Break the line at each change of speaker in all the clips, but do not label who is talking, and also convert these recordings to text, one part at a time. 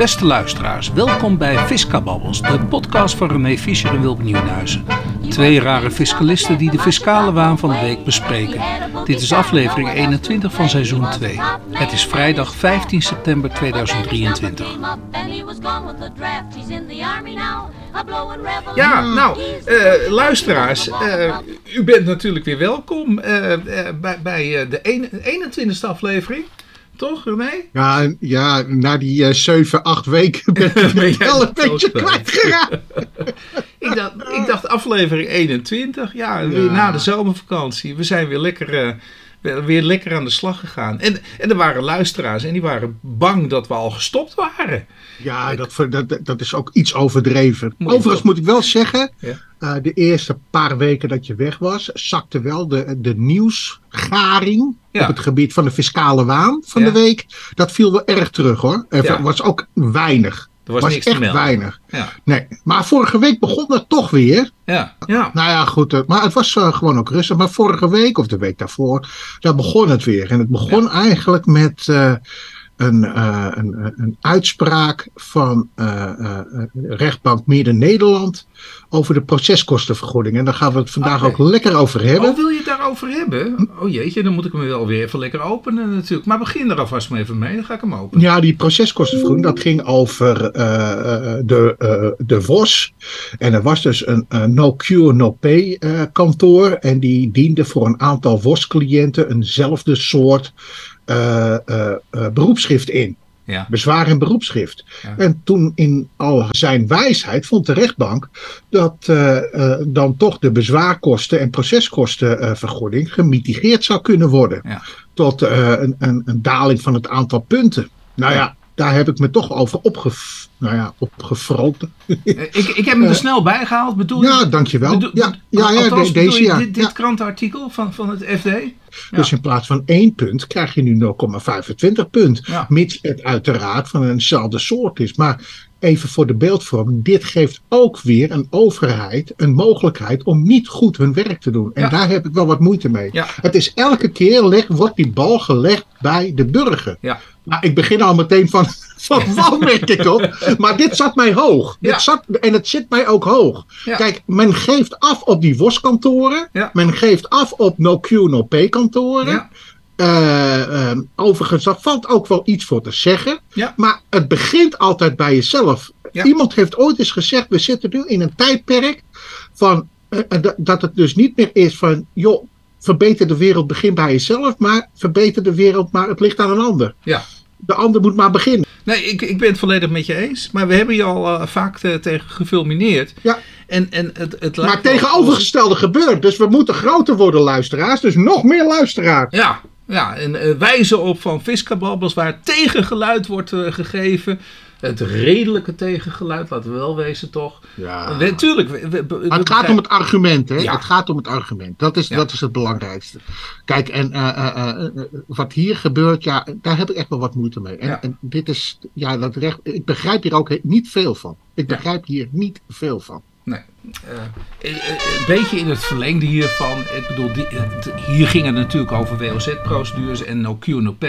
Beste luisteraars, welkom bij Fiscababbels, de podcast van René Fischer en Wilp Nieuwenhuizen. Twee rare fiscalisten die de fiscale waan van de week bespreken. Dit is aflevering 21 van seizoen 2. Het is vrijdag 15 september 2023. Ja, nou, uh, luisteraars, uh, u bent natuurlijk weer welkom uh, bij, bij de 21ste aflevering. Toch, René?
Ja, ja na die uh, 7, 8 weken ben ik wel een beetje kwijtgeraakt.
ik, dacht, ik dacht aflevering 21, ja, weer ja. na de zomervakantie. We zijn weer lekker, uh, weer lekker aan de slag gegaan. En, en er waren luisteraars en die waren bang dat we al gestopt waren.
Ja, dat, dat, dat is ook iets overdreven. Moet Overigens moet ik wel zeggen, ja. uh, de eerste paar weken dat je weg was, zakte wel de, de nieuwsgaring ja. op het gebied van de fiscale waan van ja. de week. Dat viel wel erg terug hoor. Er was ook weinig.
Er was,
was
niks
echt weinig. Nee. Maar vorige week begon het toch weer.
Ja. ja.
Nou ja, goed. Maar het was uh, gewoon ook rustig. Maar vorige week of de week daarvoor, daar begon het weer. En het begon eigenlijk met. Uh, een, uh, een, een, uitspraak van uh, rechtbank Midden-Nederland over de proceskostenvergoeding. En daar gaan we het vandaag okay. ook lekker over hebben.
Oh, wil je het daarover hebben? Oh jeetje, dan moet ik hem wel weer even lekker openen natuurlijk. Maar begin er alvast maar even mee, dan ga ik hem openen.
Ja, die proceskostenvergoeding, dat ging over de, de VOS. En er was dus een no cure, no pay kantoor. En die diende voor een aantal VOS-cliënten eenzelfde soort uh, uh, uh, beroepsschrift in.
Ja.
Bezwaar en beroepsschrift. Ja. En toen in al zijn wijsheid vond de rechtbank dat dan toch de bezwaarkosten en proceskostenvergoeding gemitigeerd zou kunnen worden.
Ja.
Tot een, een, een, daling van het aantal punten. Nou ja, daar heb ik me toch over opgef nou ja, opgefroten.
ik, ik heb hem er snel bij gehaald. Bedoel
ja, dankjewel. Bedoel, ja, ja, ja,
althans,
deze,
je
ja.
dit, dit
ja.
krantenartikel van, van het FD?
Dus in plaats van één punt krijg je nu 0,25 punt. Mits het uiteraard van eenzelfde soort is. Maar even voor de beeldvorming. Dit geeft ook weer een overheid een mogelijkheid om niet goed hun werk te doen. En
Ja.
daar heb ik wel wat moeite mee.
Ja.
Het is elke keer leg, wordt die bal gelegd bij de burger.
Ja.
Nou, ik begin al meteen van, van wauw, merk ik op. Maar dit zat mij hoog.
Ja.
Dit zat, en het zit mij ook hoog.
Ja.
Kijk, men geeft af op die WOS-kantoren.
Ja.
Men geeft af op no-Q, no-Pay-kantoren. Eh, eh, overigens, valt ook wel iets voor te zeggen.
Ja.
Maar het begint altijd bij jezelf.
Ja.
Iemand heeft ooit eens gezegd: we zitten nu in een tijdperk van eh, eh, dat- het dus niet meer is van joh, verbeter de wereld, begin bij jezelf, maar verbeter de wereld, maar het ligt aan een ander.
Ja.
De ander moet maar beginnen.
Nee, ik, ik ben het volledig met je eens. Maar we hebben je al vaak tegen gefilmineerd.
Ja.
En, en het, het
Maar
wel-
tegenovergestelde gebeurt. Dus we moeten groter worden, luisteraars. Dus nog meer luisteraars.
Ja, ja en eh, wijzen op van Fiscababbels waar tegengeluid wordt eh, gegeven. Het redelijke tegengeluid, laten we wel wezen toch.
Ja.
We, tuurlijk. we- we- we-
Maar het gaat om het argument, hè?
Ja.
Het gaat om het argument. Dat is,
Ja.
dat is het belangrijkste. Kijk, en eh, eh, eh, eh, wat hier gebeurt, ja, daar heb ik echt wel wat moeite mee. En,
Ja.
en dit is, ja, dat recht. Ik begrijp hier ook niet veel van. Ik
Ja.
begrijp hier niet veel van.
Nee. eh, eh, eh, een beetje in het verlengde hiervan. Ik bedoel, die, hier ging het natuurlijk over WOZ-procedures en no Q, no P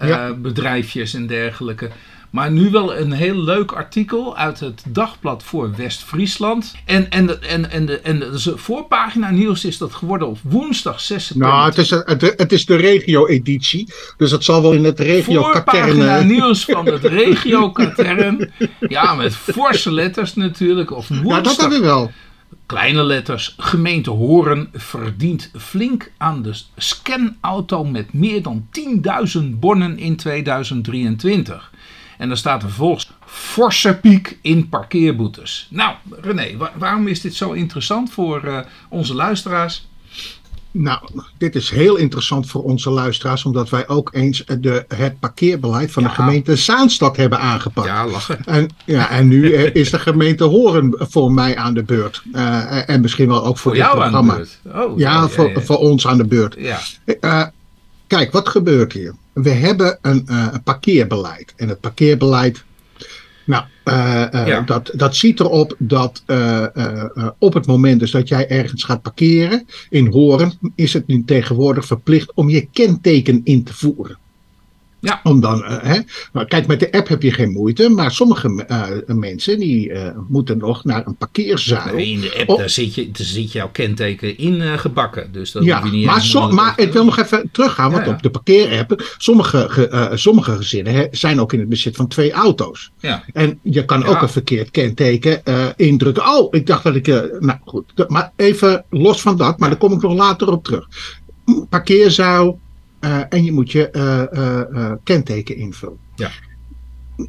Ja.
bedrijfjes en dergelijke. Maar nu wel een heel leuk artikel uit het Dagblad voor West-Friesland. En, en, de- en, en, de, en de voorpagina nieuws is dat geworden op woensdag 6 september.
Nou, het is, het, het is de regio-editie. Dus het zal wel in het
Voorpagina
regio-katern.
nieuws van het regio-katern. Ja, met forse letters natuurlijk. Of
Ja, dat
woensdag
hebben we wel.
Kleine letters. Gemeente Horen verdient flink aan de scanauto met meer dan 10.000 bonnen in 2023. En dan staat er vervolgens forse piek in parkeerboetes. Nou, René, wa- waarom is dit zo interessant voor eh, onze luisteraars?
Nou, dit is heel interessant voor onze luisteraars, omdat wij ook eens de, het parkeerbeleid van
Ja.
de gemeente Zaanstad hebben aangepakt.
lachen.
En, ja, en nu eh, is de gemeente Horen voor mij aan de beurt. Eh, en misschien wel ook voor,
Voor
dit
jou aan de
programma.
beurt. Oh,
Ja, voor, voor ons aan de beurt.
ja.
Kijk, wat gebeurt hier? We hebben een, eh, een parkeerbeleid. En het parkeerbeleid, nou, eh, eh,
Ja.
dat, dat ziet erop dat op het moment dus dat jij ergens gaat parkeren in Horen, is het nu tegenwoordig verplicht om je kenteken in te voeren.
Ja.
Om dan, eh, hè, maar kijk, met de app heb je geen moeite, maar sommige eh, mensen die eh, moeten nog naar een parkeerzaal.
Nee, in de app
Oh.
daar, zit je, daar zit jouw kenteken in gebakken. Dus dat
Ja,
je niet
maar, so- maar ik wil nog even teruggaan, want
Ja,
op de parkeerapp, sommige, ge- sommige gezinnen hè, zijn ook in het bezit van twee auto's.
Ja.
En je kan ook een verkeerd kenteken indrukken. Oh, ik dacht dat ik. nou goed, maar even los van dat, maar daar kom ik nog later op terug. Parkeerzaal en je moet je eh, eh, eh, kenteken invullen.
Ja.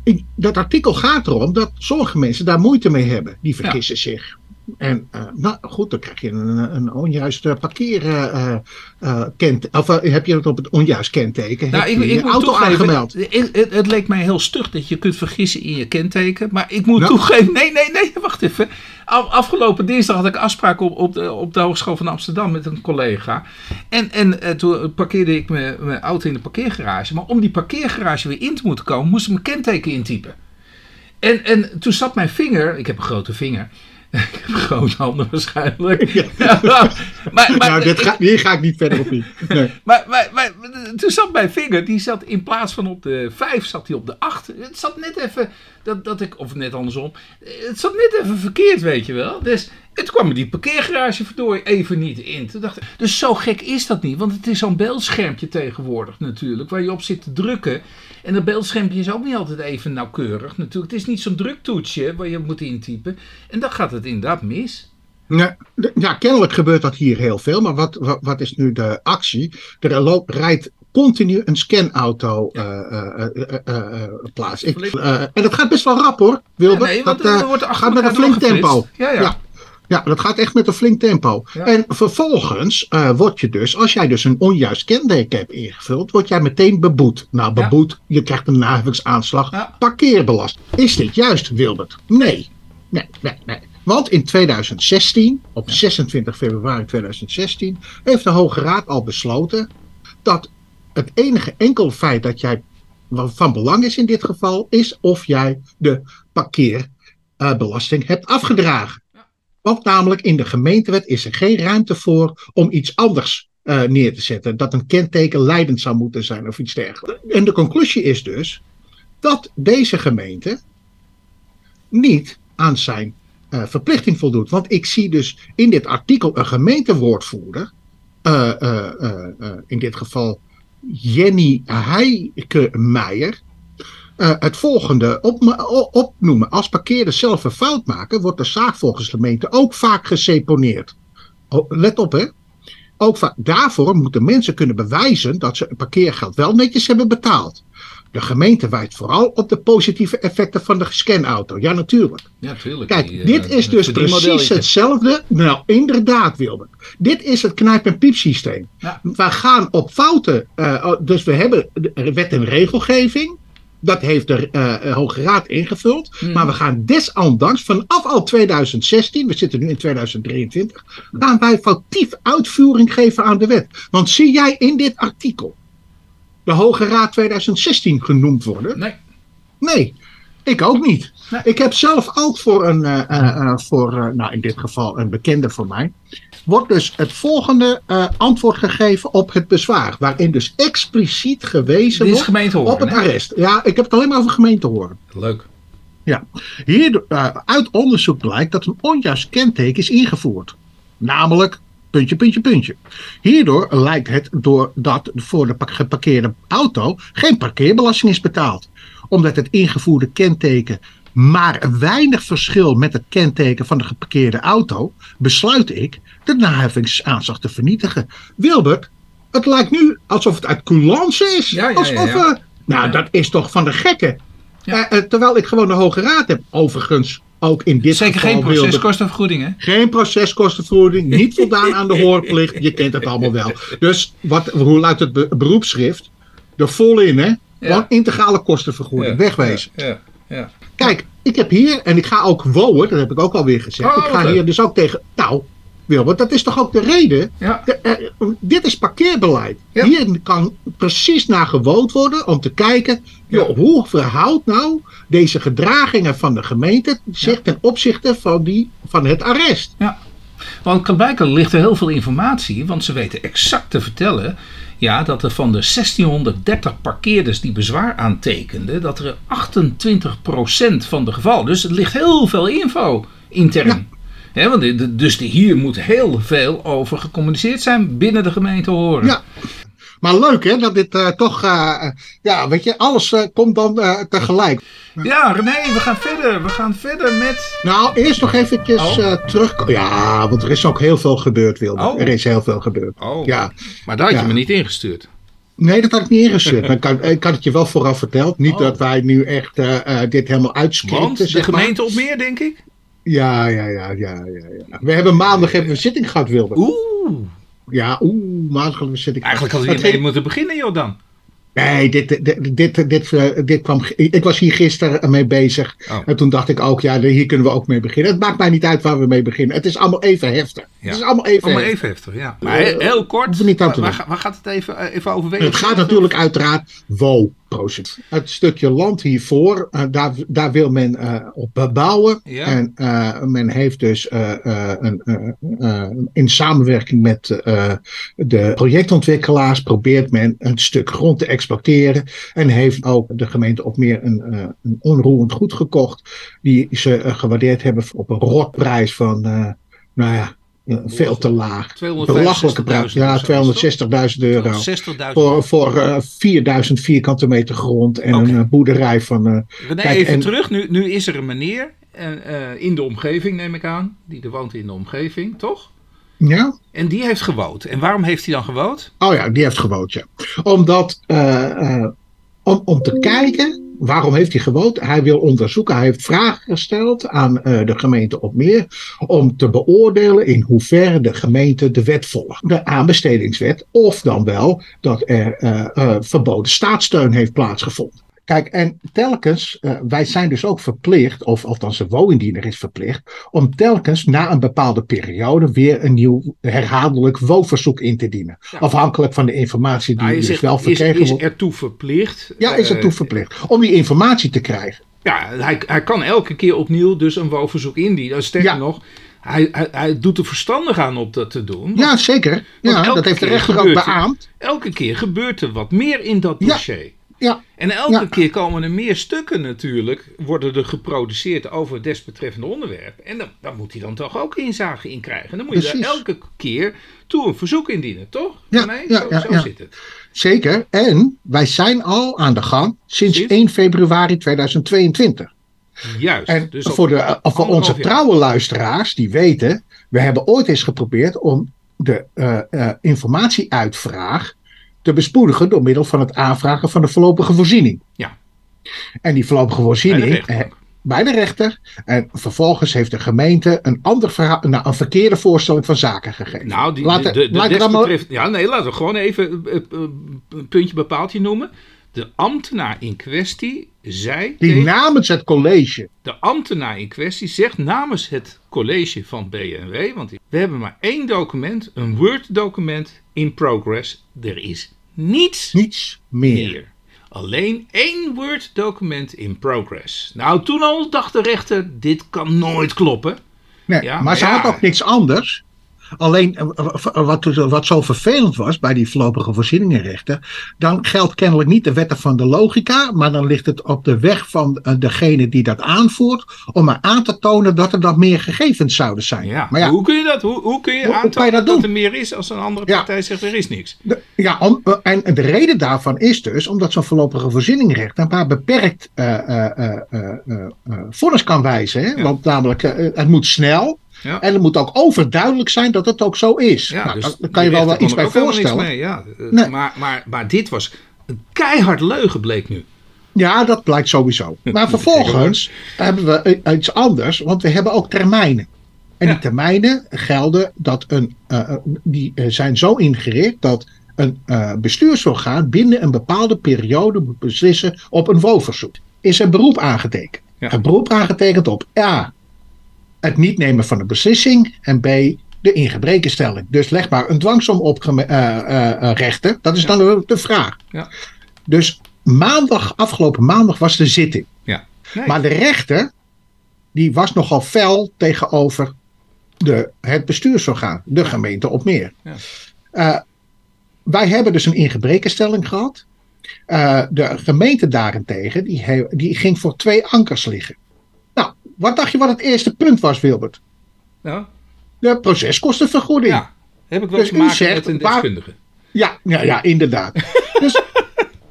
Ik- dat artikel gaat erom dat sommige mensen daar moeite mee hebben. Die vergissen zich. En eh, nou goed, dan krijg je een, een parkeer. eh, eh, eh, kent, of heb je het op het onjuist kenteken?
Nou,
heb
ik,
je
ik moet
auto
toegeven,
aangemeld?
Het, het, het leek mij heel stug dat je kunt vergissen in je kenteken. Maar ik moet
Ja.
toegeven, nee, nee, nee, wacht even. Af- Afgelopen dinsdag had ik afspraak op, op, de, op de Hogeschool van Amsterdam met een collega. En, en toen parkeerde ik mijn, mijn auto in de parkeergarage. Maar om die parkeergarage weer in te moeten komen, moest ik mijn kenteken intypen. En, en toen zat mijn vinger, ik heb een grote vinger. Ik heb grote handen waarschijnlijk. maar, maar,
nou, dit ga, hier ga ik niet verder op in. Nee.
maar, maar, maar toen zat mijn vinger, die zat in plaats van op de 5, zat hij op de 8. Het zat net even, dat, dat ik, of net andersom, het zat net even verkeerd, weet je wel. Dus het kwam me die parkeergarage verdorie even niet in. Toen dacht dus zo gek is dat niet, want het is zo'n beeldschermpje tegenwoordig natuurlijk, waar je op zit te drukken. En dat beeldschermpje is ook niet altijd even nauwkeurig natuurlijk. Het is niet zo'n druktoetsje waar je moet intypen. En dan gaat het inderdaad mis.
Ja, ja, kennelijk gebeurt dat hier heel veel. Maar wat, wat, wat is nu de actie? Er rijdt continu een scanauto eh eh, eh, eh, plaats. Ik, en dat gaat best wel rap hoor, Wilbert.
nee,
dat
wordt
gaat met een flink tempo.
Ja, ja.
Ja. Dat gaat echt met een flink tempo.
Ja.
En vervolgens uh, word je dus, als jij dus een onjuist kenteken hebt ingevuld, word jij meteen beboet. Nou, beboet, ja. je krijgt een naheffingsaanslag, ja. parkeerbelast. Is dit juist, Wilbert? Nee. Nee, nee, nee. Want in 2016, op 26 februari 2016, heeft de Hoge Raad al besloten dat het enige enkel feit dat jij van belang is in dit geval, is of jij de parkeerbelasting hebt afgedragen. Want namelijk in de gemeentewet is er geen ruimte voor om iets anders uh, neer te zetten. Dat een kenteken leidend zou moeten zijn of iets dergelijks. En de conclusie is dus dat deze gemeente niet aan zijn uh, verplichting voldoet. Want ik zie dus in dit artikel een gemeentewoordvoerder, uh, in dit geval Jenny Heike-Meijer, uh, het volgende op, opnoemen. Als parkeerders zelf een fout maken, wordt de zaak volgens de gemeente ook vaak geseponeerd. Let op hè. Ook daarvoor moeten mensen kunnen bewijzen dat ze een parkeergeld wel netjes hebben betaald. De gemeente wijst vooral op de positieve effecten van de scanauto. Ja, natuurlijk.
Ja.
Kijk,
die,
dit
uh,
is dus precies hetzelfde. Nou, inderdaad, Wilbert. Dit is het knijp- en piepsysteem.
Ja.
We gaan op fouten. Uh, dus we hebben wet en regelgeving. Dat heeft de uh, Hoge Raad ingevuld.
Hmm.
Mm. Maar we gaan desondanks vanaf al 2016, we zitten nu in 2023, gaan wij foutief uitvoering geven aan de wet. Want zie jij in dit artikel de Hoge Raad 2016 genoemd worden?
Nee.
Nee, ik ook niet.
Nee.
Ik heb zelf ook voor een, uh, uh, voor, uh, nou in dit geval een bekende van mij, wordt dus het volgende antwoord gegeven op het bezwaar. Waarin dus expliciet gewezen
Dit is
wordt op het
hè?
arrest. Ja, ik heb het alleen maar over gemeente horen.
Leuk.
Ja, hier uit onderzoek blijkt dat een onjuist kenteken is ingevoerd. Namelijk puntje, puntje, puntje. Hierdoor lijkt het doordat voor de geparkeerde auto geen parkeerbelasting is betaald. Omdat het ingevoerde kenteken maar weinig verschil met het kenteken van de geparkeerde auto, besluit ik de naheffingsaanslag te vernietigen. Wilbert, het lijkt nu alsof het uit coulance is.
Ja, ja,
alsof,
ja.
Uh, nou, dat is toch van de gekken. Ja. Uh, terwijl ik gewoon de Hoge Raad heb. Overigens ook in dit
Zeker
geval
geen proceskostenvergoeding, hè?
Geen proceskostenvergoeding, niet voldaan aan de hoorplicht. Je kent het allemaal wel. Dus wat, hoe luidt het be beroepsschrift? Er vol in, hè? Gewoon integrale kostenvergoeding.
Ja.
Wegwezen.
Ja. Ja.
Kijk, ik heb hier, en ik ga ook wonen, dat heb ik ook alweer gezegd.
Oh,
ik ga hier dus ook tegen. Nou, Wilbert, dat is toch ook de reden?
Ja.
De, uh, dit is parkeerbeleid.
Ja.
Hier kan precies naar gewoond worden om te kijken. Joh, hoe verhoudt nou deze gedragingen van de gemeente zich ten opzichte van, die, van het arrest?
Ja. Want blijkbaar ligt er heel veel informatie, want ze weten exact te vertellen ja, dat er van de 1630 parkeerders die bezwaar aantekenden, dat er 28% van de gevallen, dus het ligt heel veel info intern. Want dus hier moet heel veel over gecommuniceerd zijn binnen de gemeente Horen.
Ja. Maar leuk hè, dat dit uh, toch, uh, ja, weet je, alles uh, komt dan tegelijk.
Ja, René, we gaan verder. We gaan verder met...
Nou, eerst nog eventjes oh. terug. Ja, want er is ook heel veel gebeurd, Wilde. Oh. Er is heel veel gebeurd.
Oh.
Ja.
Maar daar had je me niet ingestuurd.
Nee, dat had ik niet ingestuurd. ik, kan, ik had het je wel vooraf verteld. Niet dat wij nu echt dit helemaal uitspreken. Want
de gemeente op meer, denk ik?
Ja, ja, ja, ja, ja. We hebben maandag hebben we een zitting gehad, Wilde.
Oeh.
Ja, oeh, maatregelen zit ik.
Eigenlijk hadden we hiermee moeten beginnen, joh, dan.
Nee, dit, dit, dit, dit, eh, dit, kwam. Ik was hier gisteren mee bezig. Oh. En toen dacht ik ook, ja, hier kunnen we ook mee beginnen. Het maakt mij niet uit waar we mee beginnen. Het is allemaal even heftig. Het is allemaal even
allemaal heftig. even heftig, ja. Maar heel kort, niet waar, waar, gaat het even, eh, even over?
Het gaat natuurlijk uiteraard wow het stukje land hiervoor, uh, daar, daar wil men uh, op bebouwen. En uh, men heeft dus een, in samenwerking met de projectontwikkelaars probeert men een stuk grond te exploiteren. En heeft ook de gemeente op meer een, een onroerend goed gekocht. Die ze gewaardeerd hebben op een rotprijs van, nou ja, veel te laag. Belachelijke prijs. Ja, 260.000 euro.
260.000
voor, voor uh, 4000 vierkante meter grond en okay. een uh, boerderij van. Uh,
René, kijk, even en, terug. Nu, nu is er een meneer uh, in de omgeving, neem ik aan. Die er woont in de omgeving, toch?
Ja.
En die heeft gewoond. En waarom heeft hij dan gewoond?
Oh ja, die heeft gewoond, ja. Omdat. om, om te kijken waarom heeft hij gewoond? Hij wil onderzoeken. Hij heeft vragen gesteld aan uh, de gemeente Opmeer om te beoordelen in hoeverre de gemeente de wet volgt. De aanbestedingswet. Of dan wel dat er uh, uh, verboden staatssteun heeft plaatsgevonden. Kijk, en telkens, uh, wij zijn dus ook verplicht, of althans de woonindiener is verplicht, om telkens na een bepaalde periode weer een nieuw herhaaldelijk woonverzoek in te dienen. Ja. Afhankelijk van de informatie die nou, dus wel verkregen
wordt. Is, is ertoe verplicht?
Ja, is ertoe uh, verplicht. Om die informatie te krijgen.
Ja, hij, hij kan elke keer opnieuw dus een woonverzoek indienen. Sterker ja. nog, hij, hij, hij, doet er verstandig aan om dat te doen.
Ja, zeker. Ja, dat heeft de rechter ook beaamd.
Elke keer gebeurt er wat meer in dat dossier.
Ja. Ja.
En elke keer komen er meer stukken natuurlijk, worden er geproduceerd over het desbetreffende onderwerp. En dan, dan moet hij dan toch ook inzage in krijgen. Dan moet je daar elke keer toe een verzoek indienen, toch?
Ja,
zo,
ja,
zo
ja.
zit het.
Zeker. En wij zijn al aan de gang sinds, sinds? 1 februari 2022.
Juist.
En dus voor, de, voor onze trouwe luisteraars die weten, we hebben ooit eens geprobeerd om de uh, uh, informatieuitvraag te bespoedigen door middel van het aanvragen van de voorlopige voorziening.
Ja.
En die voorlopige voorziening
bij de rechter.
eh, bij de rechter. En vervolgens heeft de gemeente een, ander verhaal, nou, een verkeerde voorstelling van zaken gegeven.
Nou, die,
Laten-
de, de,
laat
ja, nee, laten we gewoon even een puntje bepaaltje noemen. De ambtenaar in kwestie zei
die
tegen-
namens het college.
de ambtenaar in kwestie zegt namens het college van BNW, want we hebben maar één document, een Word-document in progress. Er is niets
Niets meer.
meer. Alleen één Word-document in progress. Nou, toen al dacht de rechter, dit kan nooit kloppen.
Nee,
Ja,
maar
maar
ze
ja.
had ook niks anders. Alleen eh, wat, wat zo vervelend was bij die voorlopige voorzieningenrechter, dan geldt kennelijk niet de wetten van de logica, maar dan ligt het op de weg van eh, degene die dat aanvoert, om maar aan te tonen dat er dan meer gegevens zouden zijn.
Ja.
Maar ja,
Hoe kun je dat, hoe, hoe kun je
Hoe-
aantonen
je dat
dat, er meer is als een andere
Ja.
partij zegt er is niks?
de, ja om, eh, en de reden daarvan is dus omdat zo'n voorlopige beperkt eh, eh, eh, eh, eh, eh, vonnis kan wijzen. Hè?
Ja.
Want namelijk, eh, het moet snel.
Ja.
En het moet ook overduidelijk zijn dat het ook zo is.
Ja,
nou,
dus
daar- kan je wel wel iets bij voorstellen.
Mee, ja. Eh,
Nee.
maar, maar, maar dit was een keihard leugen bleek nu.
Ja, dat blijkt sowieso. Maar vervolgens hebben we iets anders, want we hebben ook termijnen. En
Ja.
die termijnen gelden dat een, eh, eh, die zijn zo ingericht dat een eh, bestuursorgaan binnen een bepaalde periode moet beslissen op een woonverzoek. Is een beroep aangetekend.
Ja.
Een beroep aangetekend op A. Het niet nemen van een beslissing en B. De ingebrekenstelling. Dus leg maar een dwangsom op rechter. Dat is dan de, de vraag.
Ja.
Dus maandag, afgelopen maandag was de zitting.
Ja. Nee.
Maar de rechter, die was nogal fel tegenover de, het bestuursorgaan, de gemeente op meer.
Ja.
Wij hebben dus een ingebrekenstelling gehad. Eh, de gemeente daarentegen, die, die ging voor twee ankers liggen. Wat dacht je wat het eerste punt was, Wilbert?
Nou,
De proceskostenvergoeding.
ja. Heb ik wel
Dus
te maken
zegt,
met een
waar-
deskundige.
Ja, ja, ja inderdaad. dus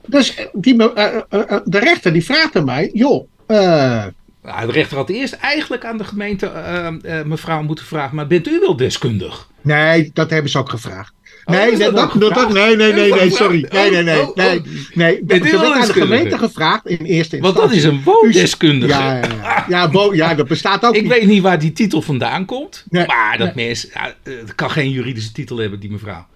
dus die, me- eh, eh, eh, de rechter die vraagt aan mij, joh, eh,
Nou, de rechter had eerst eigenlijk aan de gemeente eh, eh, mevrouw moeten vragen, maar bent u wel deskundig?
nee, dat hebben ze ook gevraagd.
Oh,
Nee, dat,
dat
nee, nee, nee, nee,
gevraagd?
sorry. Nee, nee, nee,
Oh, oh,
nee.
oh.
nee. Werd aan de gemeente gevraagd in eerste
Want
instantie.
dat is een woondeskundige.
Ja, ja, ja. Ja, ja, dat bestaat ook
Ik
niet.
weet niet waar die titel vandaan komt,
Nee,
maar dat
nee.
mens ja, eh, het kan geen juridische titel hebben, die mevrouw.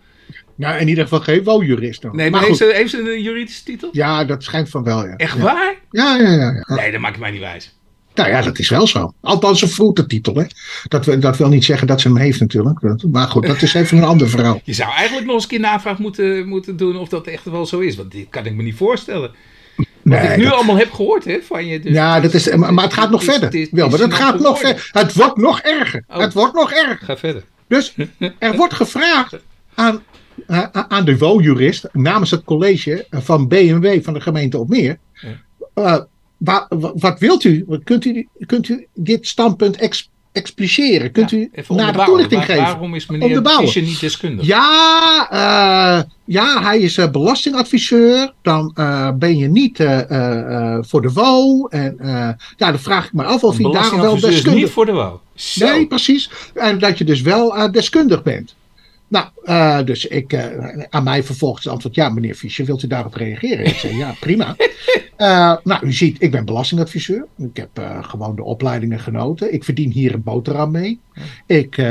Nou, in ieder geval geen woonjurist. dan.
Nee, maar,
maar
heeft, ze, heeft ze een juridische titel?
Ja, dat schijnt van wel, ja.
Echt
ja.
waar?
Ja, ja, ja. ja.
Nee, dat maakt mij niet wijs.
Nou ja, dat is wel zo. Althans, een vroete titel, hè. Dat, wil- dat wil niet zeggen dat ze hem heeft natuurlijk. Maar goed, dat is even een ander verhaal.
Je zou eigenlijk nog eens een keer navraag moeten, moeten doen of dat echt wel zo is. Want dit kan ik me niet voorstellen. Wat
Nee,
ik nu
dat-
allemaal heb gehoord hè, van je. Dus
ja, dat is, maar, maar het gaat nog
is-
verder. Wel, maar het gaat nog verder. Het wordt nog erger.
Oh.
Het wordt nog erger.
Ga verder.
Dus er wordt gevraagd aan, eh, aan de woonjurist namens het college van BMW van de gemeente Opmeer.
Ja.
eh, wa- wa- wat wilt u? Kunt u, kunt u dit standpunt ex, expliceren? Kunt
Ja,
u naar de toelichting geven?
Waarom is meneer. Fischer niet deskundig?
Ja, eh, ja, hij is eh, belastingadviseur. Dan eh, ben je niet voor de WO. En ja, dan vraag ik me af of hij daar wel
belastingadviseur is
deskundig
niet voor de wou. Zo.
Nee, precies. En dat je dus wel deskundig bent. Nou, eh, dus ik, eh, aan mij vervolgens het antwoord, ja, meneer Fischer, wilt u daarop reageren? Ik zei, ja, prima. Eh, nou, u ziet, ik ben belastingadviseur. Ik heb gewoon de opleidingen genoten. Ik verdien hier een boterham mee. Ik,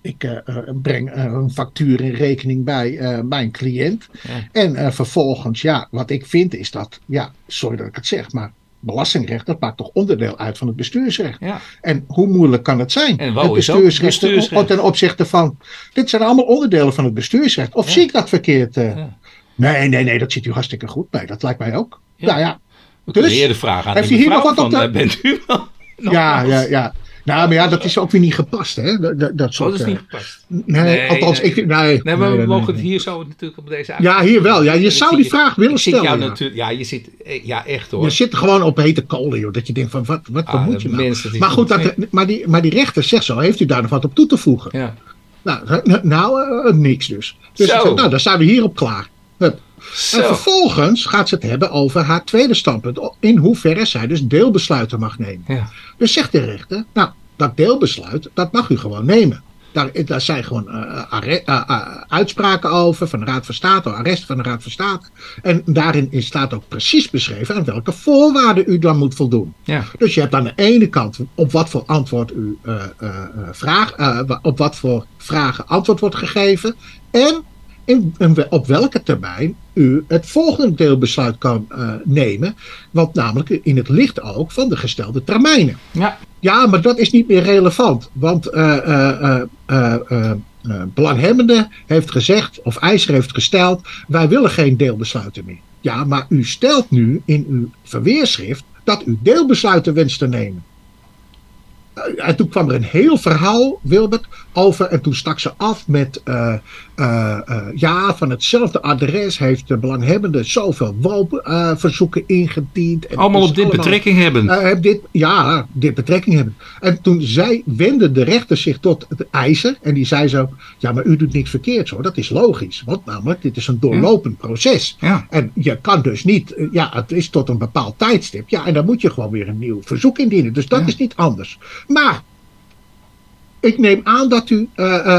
ik breng een factuur in rekening bij mijn cliënt.
Ja.
En vervolgens, ja, wat ik vind is dat, ja, sorry dat ik het zeg, maar belastingrecht, dat maakt toch onderdeel uit van het bestuursrecht.
Ja.
En hoe moeilijk kan het zijn?
En
het
is ook
bestuursrecht,
bestuursrecht.
ten opzichte van. Dit zijn allemaal onderdelen van het bestuursrecht. Of
Ja.
zie ik dat verkeerd? eh?
Ja.
Nee, nee, nee, dat ziet u hartstikke goed. Nee, dat lijkt mij ook.
Ja.
Nou ja, Dus,
eerder vragen aan
heeft u hier nog wat op de-
eh, bent u wel?
ja, ja, ja. Nou, maar ja, dat is ook weer niet gepast, hè? Dat, dat, dat
Oh,
soort,
dat is
eh,
niet gepast.
nee,
Nee,
althans,
nee.
ik. Nee,
Nee, maar
nee,
we mogen
nee.
het hier zo natuurlijk op deze
Ja, hier wel. Ja, je zou die
je-
vraag willen stellen.
jou
ja.
natuurlijk, ja, je zit, eh, ja, echt hoor.
Je zit gewoon op hete kolen, joh. Dat je denkt van, wat, wat
Ah,
moet je nou? Maar goed, dat, maar, die, maar die rechter zegt zo, heeft u daar nog wat op toe te voegen?
Ja.
Nou, nou eh, niks dus. Dus
Zo.
ik zeg, nou, dan staan we hierop klaar. Hup. En vervolgens gaat ze het hebben over haar tweede standpunt. In hoeverre zij dus deelbesluiten mag nemen.
Ja.
Dus zegt de rechter, nou, dat deelbesluit, dat mag u gewoon nemen. Daar, daar zijn gewoon eh, eh, eh, uitspraken over van de Raad van State, arrest van de Raad van State. En daarin staat ook precies beschreven aan welke voorwaarden u dan moet voldoen.
Ja.
Dus je hebt aan de ene kant op wat voor antwoord u vraag, op wat voor vragen antwoord wordt gegeven. En in, in we- op welke termijn u het volgende deelbesluit kan eh, nemen. Want namelijk in het licht ook van de gestelde termijnen.
Ja.
Ja, maar dat is niet meer relevant. Want eh, belanghebbende heeft gezegd, of eiser heeft gesteld, wij willen geen deelbesluiten meer. Ja, maar u stelt nu in uw verweerschrift dat u deelbesluiten wenst te nemen. En toen kwam er een heel verhaal, Wilbert, over. En toen stak ze af met. Eh, eh, ja, van hetzelfde adres heeft de belanghebbende zoveel woonverzoeken ingediend. En
Allemaal op dit betrekking hebben.
eh, heb dit, ja, dit betrekking hebben. En toen zei, wendde de rechter zich tot het eiser. En die zei zo: Ja, maar u doet niks verkeerd hoor. Dat is logisch. Want namelijk, dit is een doorlopend proces.
Ja.
En je kan dus niet, ja, het is tot een bepaald tijdstip. Ja, en dan moet je gewoon weer een nieuw verzoek indienen. Dus dat
Ja.
is niet anders. Maar ik neem aan dat u,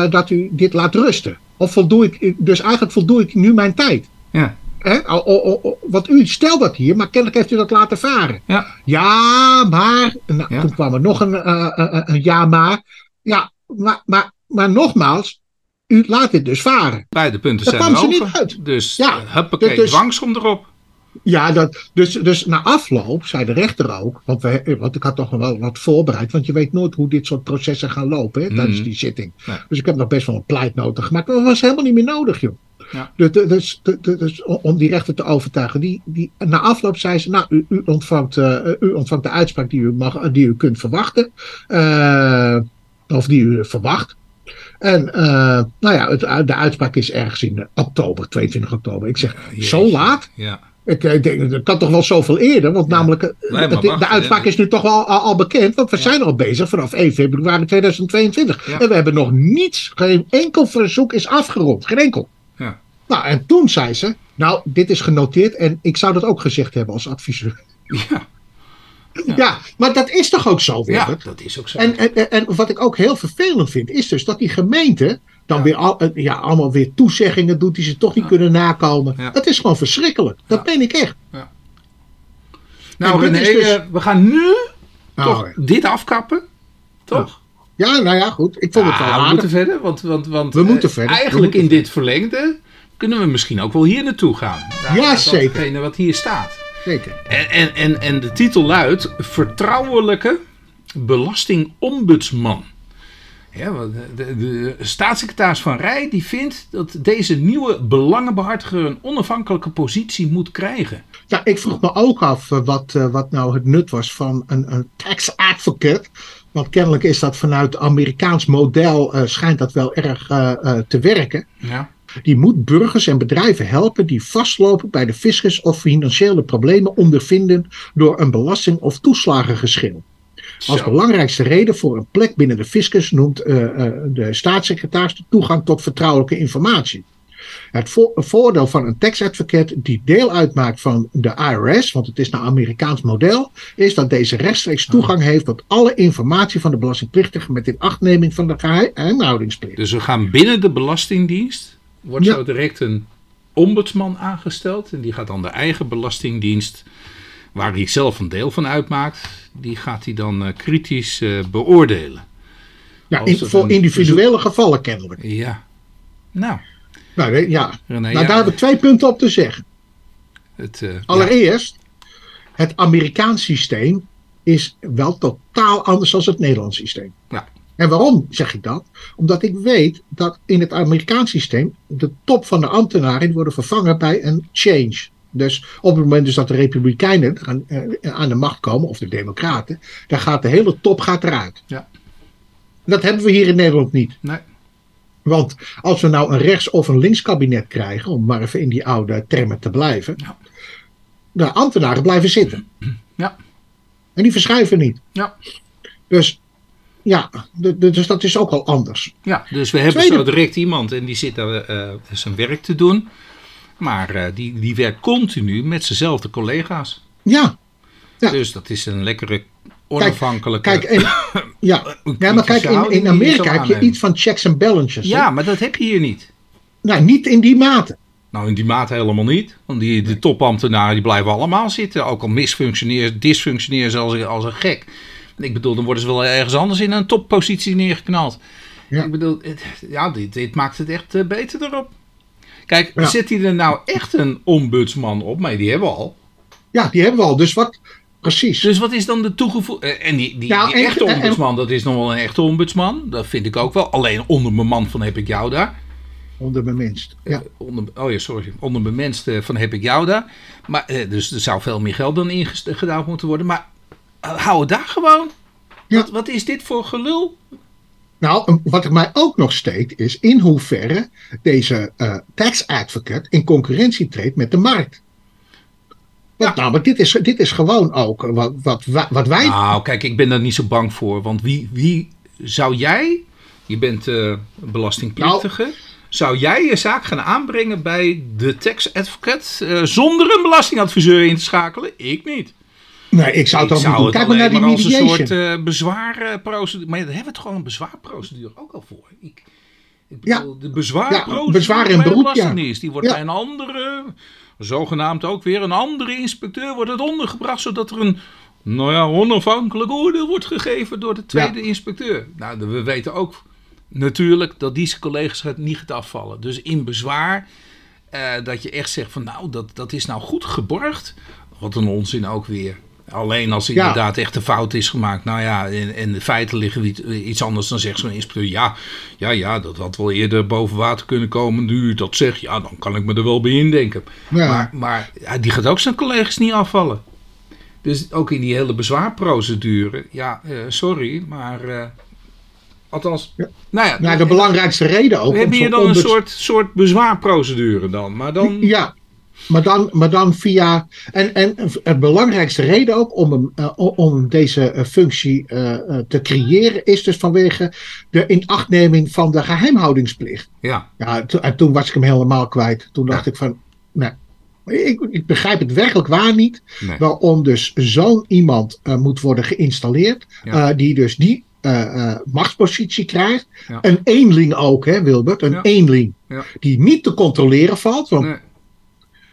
dat u dit laat rusten. Of voldoe ik, dus eigenlijk voldoe ik nu mijn tijd.
Ja.
Hè? O- o- o- o- Want u stelt dat hier, maar kennelijk heeft u dat laten varen.
Ja.
Ja, maar. Nou,
Ja.
Toen kwam er nog een, eh, eh, een ja, maar. Ja, maar, maar, maar nogmaals, u laat dit dus varen.
Beide punten
Daar
zijn
kwam ze
erover.
niet uit.
Dus
Ja,
ja, huppakee,
dus-
dwangsom erop.
Ja, dat, dus, dus na afloop zei de rechter ook, want, we, want ik had toch wel wat voorbereid, want je weet nooit hoe dit soort processen gaan lopen hè, tijdens
Mhm.
die zitting. Dus ik heb nog best wel een pleitnota gemaakt, maar dat was helemaal niet meer nodig, joh.
Ja.
Dus, dus, dus, dus om die rechter te overtuigen, die, die, na afloop zei ze, nou, u, u, ontvangt, eh, u ontvangt de uitspraak die u, mag, die u kunt verwachten. Eh, Of die u verwacht. En eh, nou ja, het, de uitspraak is ergens in oktober, 22 oktober. Ik zeg, zo laat?
Ja.
Ik, ik denk, dat kan toch wel zoveel eerder, want namelijk, eh,
Nee, maar
het-
wacht,
de uitspraak is nu toch wel al, al bekend, want we
Ja.
zijn al bezig vanaf 1 februari 2022.
Ja.
En we hebben nog niets, geen enkel verzoek is afgerond, geen enkel.
Ja.
Nou, en toen zei ze, nou, dit is genoteerd en ik zou dat ook gezegd hebben als adviseur.
Ja.
Ja, maar dat is toch ook zo,
ja,
Wilbert?
dat is ook zo.
En, en- en wat ik ook heel vervelend vind, is dus dat die gemeente dan
Ja.
weer al, eh, ja, allemaal weer toezeggingen doet die ze toch niet kunnen nakomen.
Ja.
Dat is gewoon verschrikkelijk. Dat ben ik echt.
nou, René,
dus-
eh, we gaan nu
Nou,
toch dit afkappen. Toch?
Ja, nou ja, goed. Ik vond het wel
Ja, we
aardig.
moeten verder, want, want, want
We
eh,
moeten verder, we
eigenlijk
moeten
in dit verlengde kunnen we misschien ook wel hier naartoe gaan.
Ja, zeker.
Datgene wat hier staat.
Zeker.
En, en, en, en de titel luidt Vertrouwelijke Belastingombudsman. Ja, de, de, staatssecretaris Van Rij die vindt dat deze nieuwe belangenbehartiger een onafhankelijke positie moet krijgen.
Ja, ik vroeg me ook af eh, wat, eh, wat nou het nut was van een, een tax advocate. Want kennelijk is dat vanuit Amerikaans model, eh, schijnt dat wel erg te werken.
Ja.
Die moet burgers en bedrijven helpen die vastlopen bij de fiscus of financiële problemen ondervinden door een belasting- of toeslagengeschil. Als belangrijkste reden voor een plek binnen de fiscus noemt eh, eh, de staatssecretaris de toegang tot vertrouwelijke informatie. Het vo- voordeel van een tax advocate die deel uitmaakt van de IRS, want het is een Amerikaans model, is dat deze rechtstreeks toegang heeft tot alle informatie van de belastingplichtige met inachtneming van de geheimhoudingsplicht.
Dus we gaan binnen de Belastingdienst, wordt
Ja.
zo direct een ombudsman aangesteld. En die gaat dan de eigen Belastingdienst, waar hij zelf een deel van uitmaakt, die gaat hij dan eh, kritisch eh, beoordelen.
Ja, in, voor individuele gevallen kennelijk.
Ja. Nou,
Nou, ja.
René,
nou
ja,
daar heb ik twee punten op te zeggen.
het, eh, ja.
Allereerst, het Amerikaans systeem is wel totaal anders dan het Nederlands systeem.
Ja.
En waarom zeg ik dat? Omdat ik weet dat in het Amerikaans systeem de top van de ambtenaren worden vervangen bij een change. Dus op het moment dus dat de Republikeinen aan, eh, aan de macht komen, of de Democraten, dan gaat de hele top gaat eruit.
Ja.
Dat hebben we hier in Nederland niet.
Nee.
Want als we nou een rechts- of een links kabinet krijgen, om maar even in die oude termen te blijven,
Ja.
de ambtenaren blijven zitten.
Ja.
En die verschuiven niet.
Ja.
Dus ja, dus dat is ook al anders.
Ja, dus we hebben
Tweede-
zo direct iemand en die zit daar eh, zijn werk te doen. Maar eh, die, die werkt continu met zijnzelfde collega's.
Ja, Ja.
Dus dat is een lekkere onafhankelijke...
kijk, en, ja. ja maar kijk, in, Amerika heb je iets van checks en balances. hè?
Ja, maar dat heb je hier niet.
Nou, niet in die mate.
Nou, in die mate helemaal niet. Want die, de topambtenaren die blijven allemaal zitten. Ook al misfunctioneren, dysfunctioneren ze als, als een gek. Ik bedoel, dan worden ze wel ergens anders in een toppositie neergeknald.
Ja.
Ik bedoel, het- ja, dit, dit maakt het echt eh, beter erop. Kijk,
Ja.
zet hij er nou echt een ombudsman op? Maar die hebben we al.
Ja, die hebben we al. Dus wat, precies.
Dus wat is dan de toegevoegde... En die, die,
Nou,
echte
en-
ombudsman, dat is nog wel een echte ombudsman. Dat vind ik ook wel. Alleen onder mijn man van heb ik jou daar.
Onder mijn minst. Ja.
Eh, onder, oh ja, sorry. Onder mijn mensen van heb ik jou daar. Maar, eh, dus er zou veel meer geld dan ingedaan moeten worden. Maar eh, hou het daar gewoon.
Ja.
Wat, wat is dit voor gelul?
Nou, wat mij ook nog steekt is in hoeverre deze eh, tax advocate in concurrentie treedt met de markt. Want
Ja.
namelijk, dit is, dit is gewoon ook wat, wat, wa- wat wij.
Nou, kijk, ik ben daar niet zo bang voor. Want wie, wie zou jij, je bent eh, belastingplichtige,
Nou.
zou jij je zaak gaan aanbrengen bij de tax advocate eh, zonder een belastingadviseur in te schakelen? Ik niet.
Nee, ik zou het
ik
ook niet doen.
het
Kijk maar naar die
maar als een soort eh, bezwaarprocedure. Maar daar hebben we toch al een bezwaarprocedure ook al voor. Ik, ik
Ja.
bedoel, de bezwaarprocedure
Ja, bezwaar in beroep, ja.
Die wordt
Ja.
bij een andere, zogenaamd ook weer een andere inspecteur, wordt het ondergebracht, zodat er een, nou ja, onafhankelijk oordeel wordt gegeven door de tweede inspecteur. Nou, we weten ook natuurlijk dat die collega's het niet gaat afvallen. Dus in bezwaar, eh, dat je echt zegt van nou, dat, dat is nou goed geborgd. Wat een onzin ook weer. Alleen als er
Ja.
inderdaad echt een fout is gemaakt. Nou ja, en, en de feiten liggen iets, anders. Dan zegt zo'n inspecteur, ja, ja, ja, dat had wel eerder boven water kunnen komen. Nu u dat zegt, ja, dan kan ik me er wel bij indenken.
Ja.
Maar, maar ja, die gaat ook zijn collega's niet afvallen. Dus ook in die hele bezwaarprocedure, ja, eh, sorry, maar eh, Althans,
Ja.
nou ja.
Nou, de belangrijkste reden ook.
Hier
zo'n
dan een soort, soort bezwaarprocedure dan. Maar dan...
Ja, maar dan, maar dan via. En, en het belangrijkste reden ook om, hem, eh, om deze eh, functie eh, te creëren is dus vanwege de inachtneming van de geheimhoudingsplicht.
Ja,
Ja, to- en toen was ik hem helemaal kwijt. Toen dacht
Ja.
ik van. Nee, ik, ik begrijp het werkelijk waar niet.
nee.
Waarom dus zo'n iemand moet worden geïnstalleerd.
Ja.
die dus die machtspositie krijgt.
Ja.
Een eenling ook, hè, Wilbert? Een
Ja.
eenling.
Ja.
Die niet te controleren valt. Want
Nee.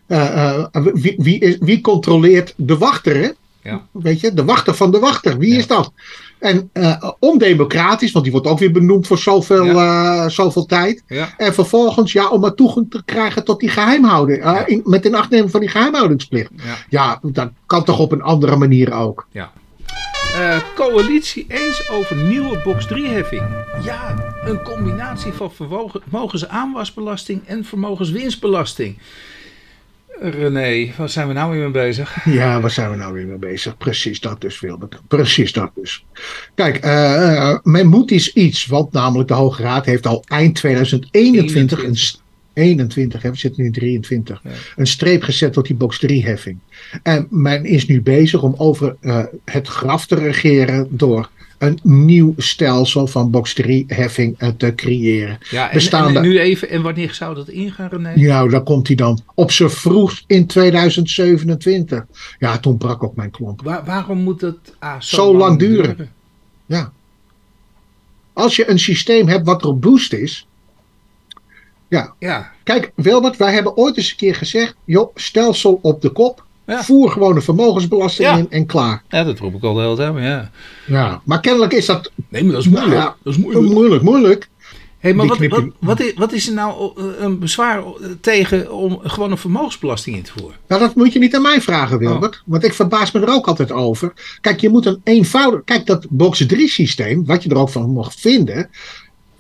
Eh, eh, wie, wie, is, wie controleert de wachter? Hè?
Ja.
Weet je, de wachter van de wachter. Wie
Ja.
is dat? En eh, ondemocratisch, want die wordt ook weer benoemd voor zoveel, eh, zoveel tijd.
Ja,
En vervolgens, ja, om maar toegang te krijgen tot die geheimhouding. eh,
Ja.
in, met een achtneming van die geheimhoudingsplicht.
ja.
Ja, dat kan toch op een andere manier ook.
Eh, coalitie eens over nieuwe box 3-heffing. Ja, een combinatie van verwogen- vermogensaanwasbelasting en vermogenswinstbelasting. René, waar zijn we nou weer mee bezig?
Ja, waar zijn we nou weer mee bezig? Precies dat dus, Wilbert. Precies dat dus. Kijk, eh, men moet iets iets, want namelijk de Hoge Raad heeft al eind 2021 een,
21.
s- 21, hè, we zitten nu in 23,
Ja.
een streep gezet tot die box 3 heffing. En men is nu bezig om over eh, het graf te regeren door een nieuw stelsel van box 3 heffing eh, te creëren.
Ja, en,
Bestaande-
en nu even, en wanneer zou dat ingaan, René?
Nou, daar komt hij dan. Op z'n vroegst in 2027. Ja, toen brak ook mijn klomp.
Waar- waarom moet dat ah, zo,
Zo lang duren? Ja. Als je een systeem hebt wat robuust is.
Ja,
Kijk, Wilbert, wij hebben ooit eens een keer gezegd: joh, stelsel op de kop.
Ja.
Voer gewoon een vermogensbelasting
Ja.
in en klaar.
ja, dat roep ik al de hele tijd, maar ja.
Ja. Maar kennelijk is dat
Nee, maar dat is moeilijk.
Ja.
Dat is moeilijk.
moeilijk, moeilijk.
Hey, maar wat, wat, wat, is, wat is er nou eh, een bezwaar eh, tegen om gewoon een vermogensbelasting in te voeren?
Nou, dat moet je niet aan mij vragen, Wilbert. Want ik verbaas me er ook altijd over. Kijk, je moet een eenvoudig. Kijk, dat box 3 systeem, wat je er ook van mocht vinden.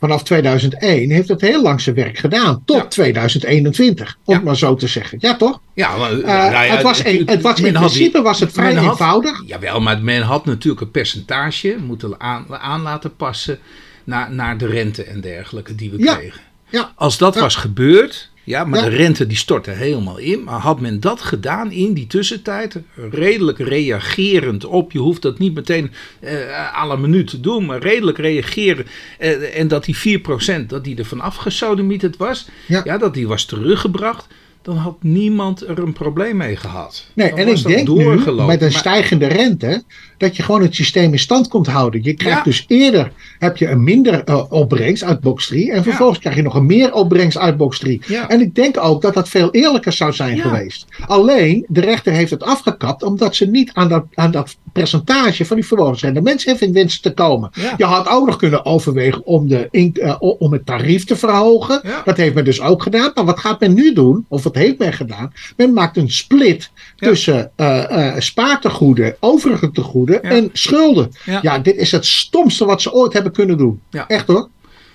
Vanaf 2001 heeft het heel lang zijn werk gedaan. Tot
Ja.
2021, om
Ja.
het maar zo te zeggen. Ja, toch?
Ja, maar,
Eh,
nou ja,
het was, het was in
die-
principe was het vrij
had-
eenvoudig.
Jawel, maar men had natuurlijk een percentage moeten aan, aan laten passen naar, naar de rente en dergelijke die we kregen.
Ja.
Als dat was gebeurd, ja, maar
Ja.
de rente die stortte helemaal in. Maar had men dat gedaan in die tussentijd, redelijk reagerend op, je hoeft dat niet meteen eh à la minuut te doen, maar redelijk reageren. eh, en dat die 4% dat die er vanaf gesodemieterd was,
Ja.
ja. dat die was teruggebracht. Dan had niemand er een probleem mee gehad.
Nee,
Dan
en ik denk nu, met een
Maar-
stijgende rente, dat je gewoon het systeem in stand kunt houden. Je krijgt
Ja.
dus eerder heb je een minder eh, opbrengst uit box 3. En vervolgens krijg je nog een meer opbrengst uit box 3.
Ja.
En ik denk ook dat dat veel eerlijker zou zijn geweest. Alleen, de rechter heeft het afgekapt omdat ze niet aan dat, aan dat percentage van die vermogensrendementsheffing wensen te komen. Je had ook nog kunnen overwegen om, de, in- eh, om het tarief te verhogen. Dat heeft men dus ook gedaan. Maar wat gaat men nu doen? Of wat heeft men gedaan? Men maakt een split tussen eh spaartegoeden, overige tegoeden En schulden.
Ja.
Dit is het stomste wat ze ooit hebben kunnen doen. Echt hoor.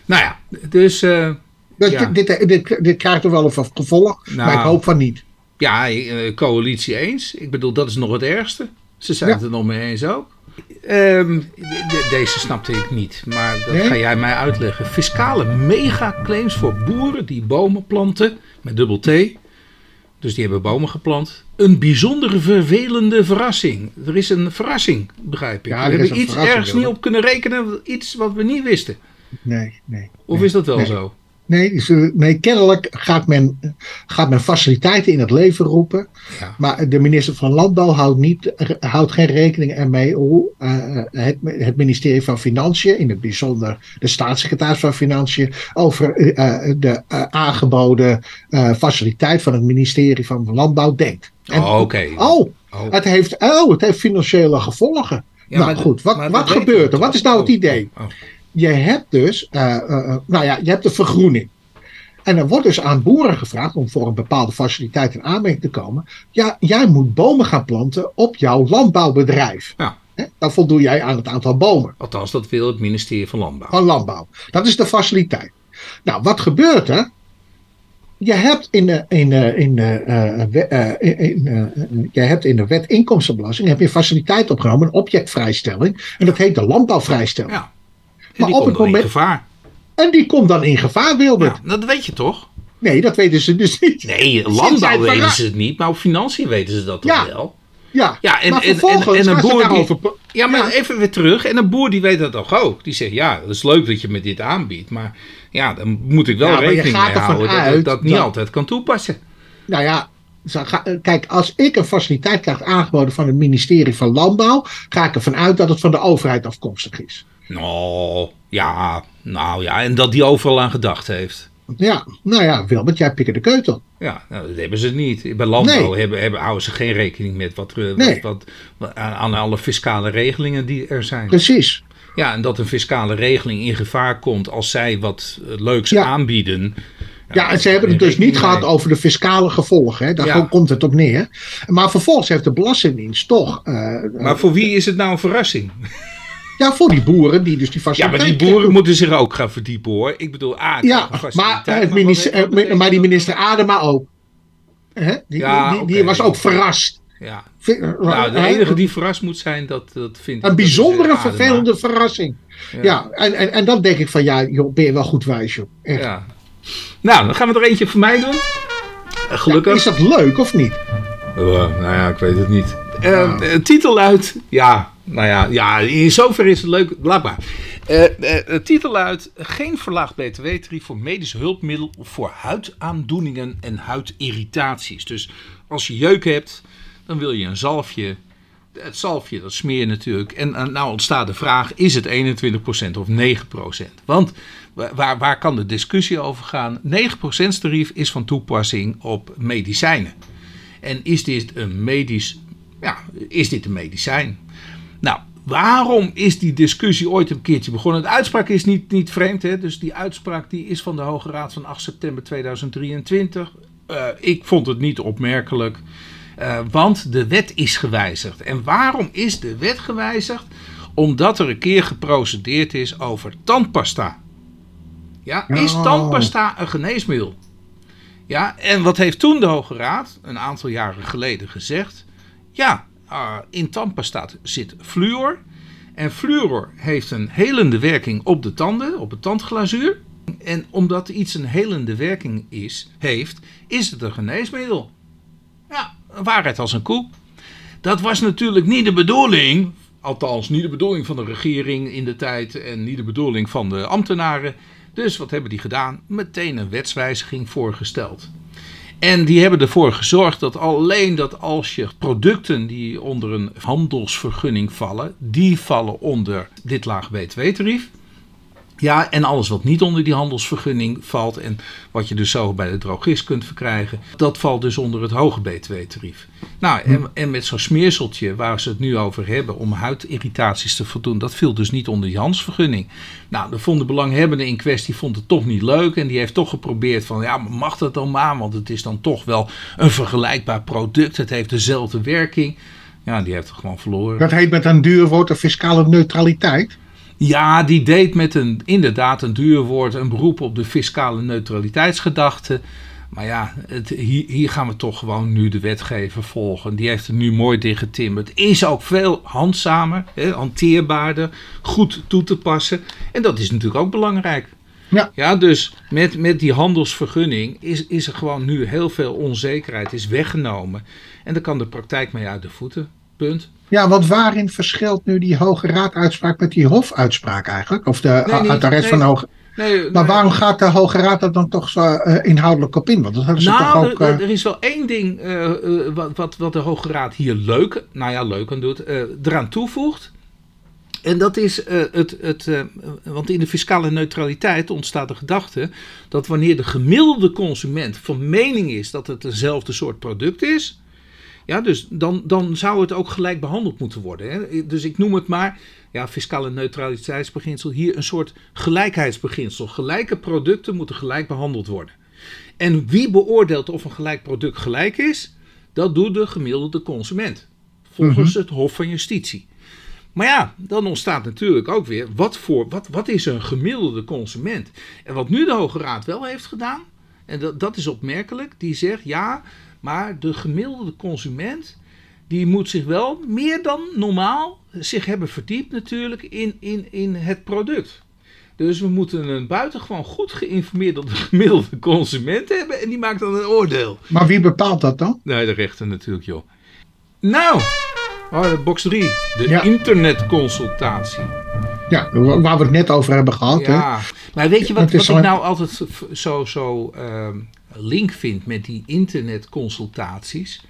Nou ja, dus eh, Ja.
dit, dit, dit, dit krijgt er wel een gevolg,
Nou.
maar ik hoop van niet.
ja, eh, coalitie eens. Ik bedoel, dat is nog het ergste. Ze zijn het er nog mee eens ook. Ehm, de- de- deze snapte ik niet, maar dat
Nee?
ga jij mij uitleggen. Fiscale megaclaims voor boeren die bomen planten, met dubbel T. Dus die hebben bomen geplant. Een bijzondere vervelende verrassing. Er is een verrassing, begrijp ik.
Ja,
we
er is
hebben iets ergens niet op kunnen rekenen, iets wat we niet wisten.
Nee, nee.
Of
nee,
is dat wel
nee.
zo?
Nee, ze- nee, kennelijk gaat men, gaat men faciliteiten in het leven roepen.
Ja.
Maar de minister van Landbouw houdt, niet, houdt geen rekening ermee hoe eh, het, het ministerie van Financiën, in het bijzonder de staatssecretaris van Financiën, over eh, de eh, aangeboden eh, faciliteit van het ministerie van Landbouw denkt. En-
Oh, oké.
Oh,
Oh.
het heeft, oh, het heeft financiële gevolgen.
Ja,
nou goed, wat, wat gebeurt er? Wat is nou het
Oh,
idee?
oh.
Je hebt dus, eh, eh, eh, nou ja, je hebt de vergroening. En er wordt dus aan boeren gevraagd om voor een bepaalde faciliteit in aanmerking te komen. Ja, jij moet bomen gaan planten op jouw landbouwbedrijf.
Ja.
Dan voldoe jij aan het aantal bomen
Althans, dat wil het ministerie van Landbouw.
van landbouw. Dat is de faciliteit. Nou, wat gebeurt er? Je hebt in de, in de, in de, we- in, in, je hebt in de wet inkomstenbelasting heb je faciliteit opgenomen, een objectvrijstelling. En dat heet de landbouwvrijstelling.
Ja. En die
op
komt
het moment-
gevaar.
En die komt dan in gevaar, Wilbert.
Ja, dat weet je toch?
Nee, dat weten ze dus niet.
Nee, landbouw weten ze het niet, maar op financiën weten ze dat toch
Ja.
wel.
Ja,
Ja, en,
maar
en, en, en een boer die...
daarover
Ja, maar
Ja.
even weer terug. En een boer die weet dat toch ook. Die zegt, ja, dat is leuk dat je me dit aanbiedt. Maar ja, dan moet ik wel
Ja, maar
rekening mee houden dat ik dat niet
dat-
altijd kan toepassen.
Nou ja, kijk, als ik een faciliteit krijg aangeboden van het ministerie van Landbouw, ga ik ervan uit dat het van de overheid afkomstig is.
Nou, ja, nou ja, en dat die overal aan gedacht heeft.
Ja, nou ja, Wilbert, jij pikken de keutel.
Ja, nou, dat hebben ze niet. Bij landbouw
Nee.
hebben, hebben, houden ze geen rekening met wat, er-
Nee.
wat, wat, aan, alle fiscale regelingen die er zijn.
Precies.
Ja, en dat een fiscale regeling in gevaar komt als zij wat eh, leuks
Ja.
aanbieden.
Ja, en ze hebben het dus niet gehad over de fiscale gevolgen. Hè? Daar
Ja.
komt het op neer. Maar vervolgens heeft de Belastingdienst toch. eh,
Maar voor wie is het nou een verrassing?
Ja, voor die boeren die dus die
Ja, maar die boeren moeten zich ook gaan verdiepen hoor. Ik bedoel, A,
Ja, maar, het minister, eh,
betekent
maar die minister Adema ook. Hè? Die,
Ja,
die, was ook verrast.
Ja. Nou, de
hè?
enige die verrast moet zijn, dat, dat vind ik...
Een bijzondere,
eh,
vervelende verrassing. Ja, en, en, en dan denk ik van ja, joh, ben je wel goed wijs, joh. Echt.
Ja. Nou, dan gaan we er eentje voor mij doen. Eh, Gelukkig.
Is dat leuk of niet?
Eh, nou ja, ik weet het niet. Eh, eh, titel uit. Ja, nou ja, ja, in zoverre is het leuk. Laat maar. Eh, eh, titel uit. Geen verlaagd btw-tarief voor medische hulpmiddel voor huidaandoeningen en huidirritaties. Dus als je jeuk hebt, dan wil je een zalfje. Het zalfje, dat smeer je natuurlijk. En nou ontstaat de vraag, is het 21% of 9%? Want wa- waar, waar kan de discussie over gaan? 9% tarief is van toepassing op medicijnen. En is dit een medisch, ja, is dit een medicijn? Nou, waarom is die discussie ooit een keertje begonnen? De uitspraak is niet, niet vreemd, hè? dus die uitspraak die is van de Hoge Raad van 8 september 2023. Eh, ik vond het niet opmerkelijk, eh, want de wet is gewijzigd. En waarom is de wet gewijzigd? Omdat er een keer geprocedeerd is over tandpasta. Ja, is
Oh.
tandpasta een geneesmiddel? Ja, en wat heeft toen de Hoge Raad een aantal jaren geleden gezegd? Ja, eh, in tandpasta zit fluor. En fluor heeft een helende werking op de tanden, op het tandglazuur. En omdat iets een helende werking is, heeft, is het een geneesmiddel. Ja, waarheid als een koe. Dat was natuurlijk niet de bedoeling, althans niet de bedoeling van de regering in de tijd en niet de bedoeling van de ambtenaren. Dus wat hebben die gedaan? Meteen een wetswijziging voorgesteld. En die hebben ervoor gezorgd dat alleen dat als je producten die onder een handelsvergunning vallen, die vallen onder dit laag btw-tarief. Ja, en alles wat niet onder die handelsvergunning valt en wat je dus zo bij de drogist kunt verkrijgen, dat valt dus onder het hoge btw-tarief. Nou, en, en met zo'n smeerseltje waar ze het nu over hebben om huidirritaties te voldoen, dat viel dus niet onder die handelsvergunning. Nou, de vond de belanghebbende in kwestie vond het toch niet leuk en die heeft toch geprobeerd van, ja, maar mag dat dan maar, want het is dan toch wel een vergelijkbaar product, het heeft dezelfde werking. Ja, die heeft het gewoon verloren.
Dat heet met een duur woord de fiscale neutraliteit.
Ja, die deed met een, inderdaad een duur woord een beroep op de fiscale neutraliteitsgedachte. Maar ja, het, hier, hier gaan we toch gewoon nu de wetgever volgen. Die heeft het nu mooi dichtgetimmerd. Is ook veel handzamer, hè, hanteerbaarder, goed toe te passen. En dat is natuurlijk ook belangrijk.
Ja.
Ja, dus met, met die handelsvergunning is, is er gewoon nu heel veel onzekerheid, is weggenomen. En dan kan de praktijk mee uit de voeten. Punt.
Ja, want waarin verschilt nu die Hoge Raad-uitspraak met die Hof-uitspraak eigenlijk? Of de,
Nee, niet-
de rest
nee.
van de Hoge
Nee,
Maar waarom gaat de Hoge Raad er dan toch zo eh, inhoudelijk op in? Want dat hadden ze toch
Nou,
ook...
er,
eh,
er is wel één ding eh, wat, wat, wat de Hoge Raad hier leuk, nou ja, leuk aan doet, eraan toevoegt. En dat is het, het want in de fiscale neutraliteit ontstaat de gedachte dat wanneer de gemiddelde consument van mening is dat het dezelfde soort product is, ja, dus dan, dan zou het ook gelijk behandeld moeten worden. Hè? Dus ik noem het maar, ja, fiscale neutraliteitsbeginsel, hier een soort gelijkheidsbeginsel. Gelijke producten moeten gelijk behandeld worden. En wie beoordeelt of een gelijk product gelijk is? Dat doet de gemiddelde consument. Volgens het Hof van Justitie. Maar ja, dan ontstaat natuurlijk ook weer, wat, voor, wat, wat is een gemiddelde consument? En wat nu de Hoge Raad wel heeft gedaan, en dat, dat is opmerkelijk, die zegt ja, maar de gemiddelde consument, die moet zich wel meer dan normaal zich hebben verdiept natuurlijk in, in, in het product. Dus we moeten een buitengewoon goed geïnformeerde gemiddelde consument hebben en die maakt dan een oordeel.
Maar wie bepaalt dat dan?
Nee, de rechter natuurlijk, joh. Nou, oh, box 3, de
Ja.
internetconsultatie.
Ja, waar we het net over hebben gehad. Hè?
Ja, maar weet je wat, wat ik nou altijd zo- zo, zo ehm, link vind met die internetconsultaties?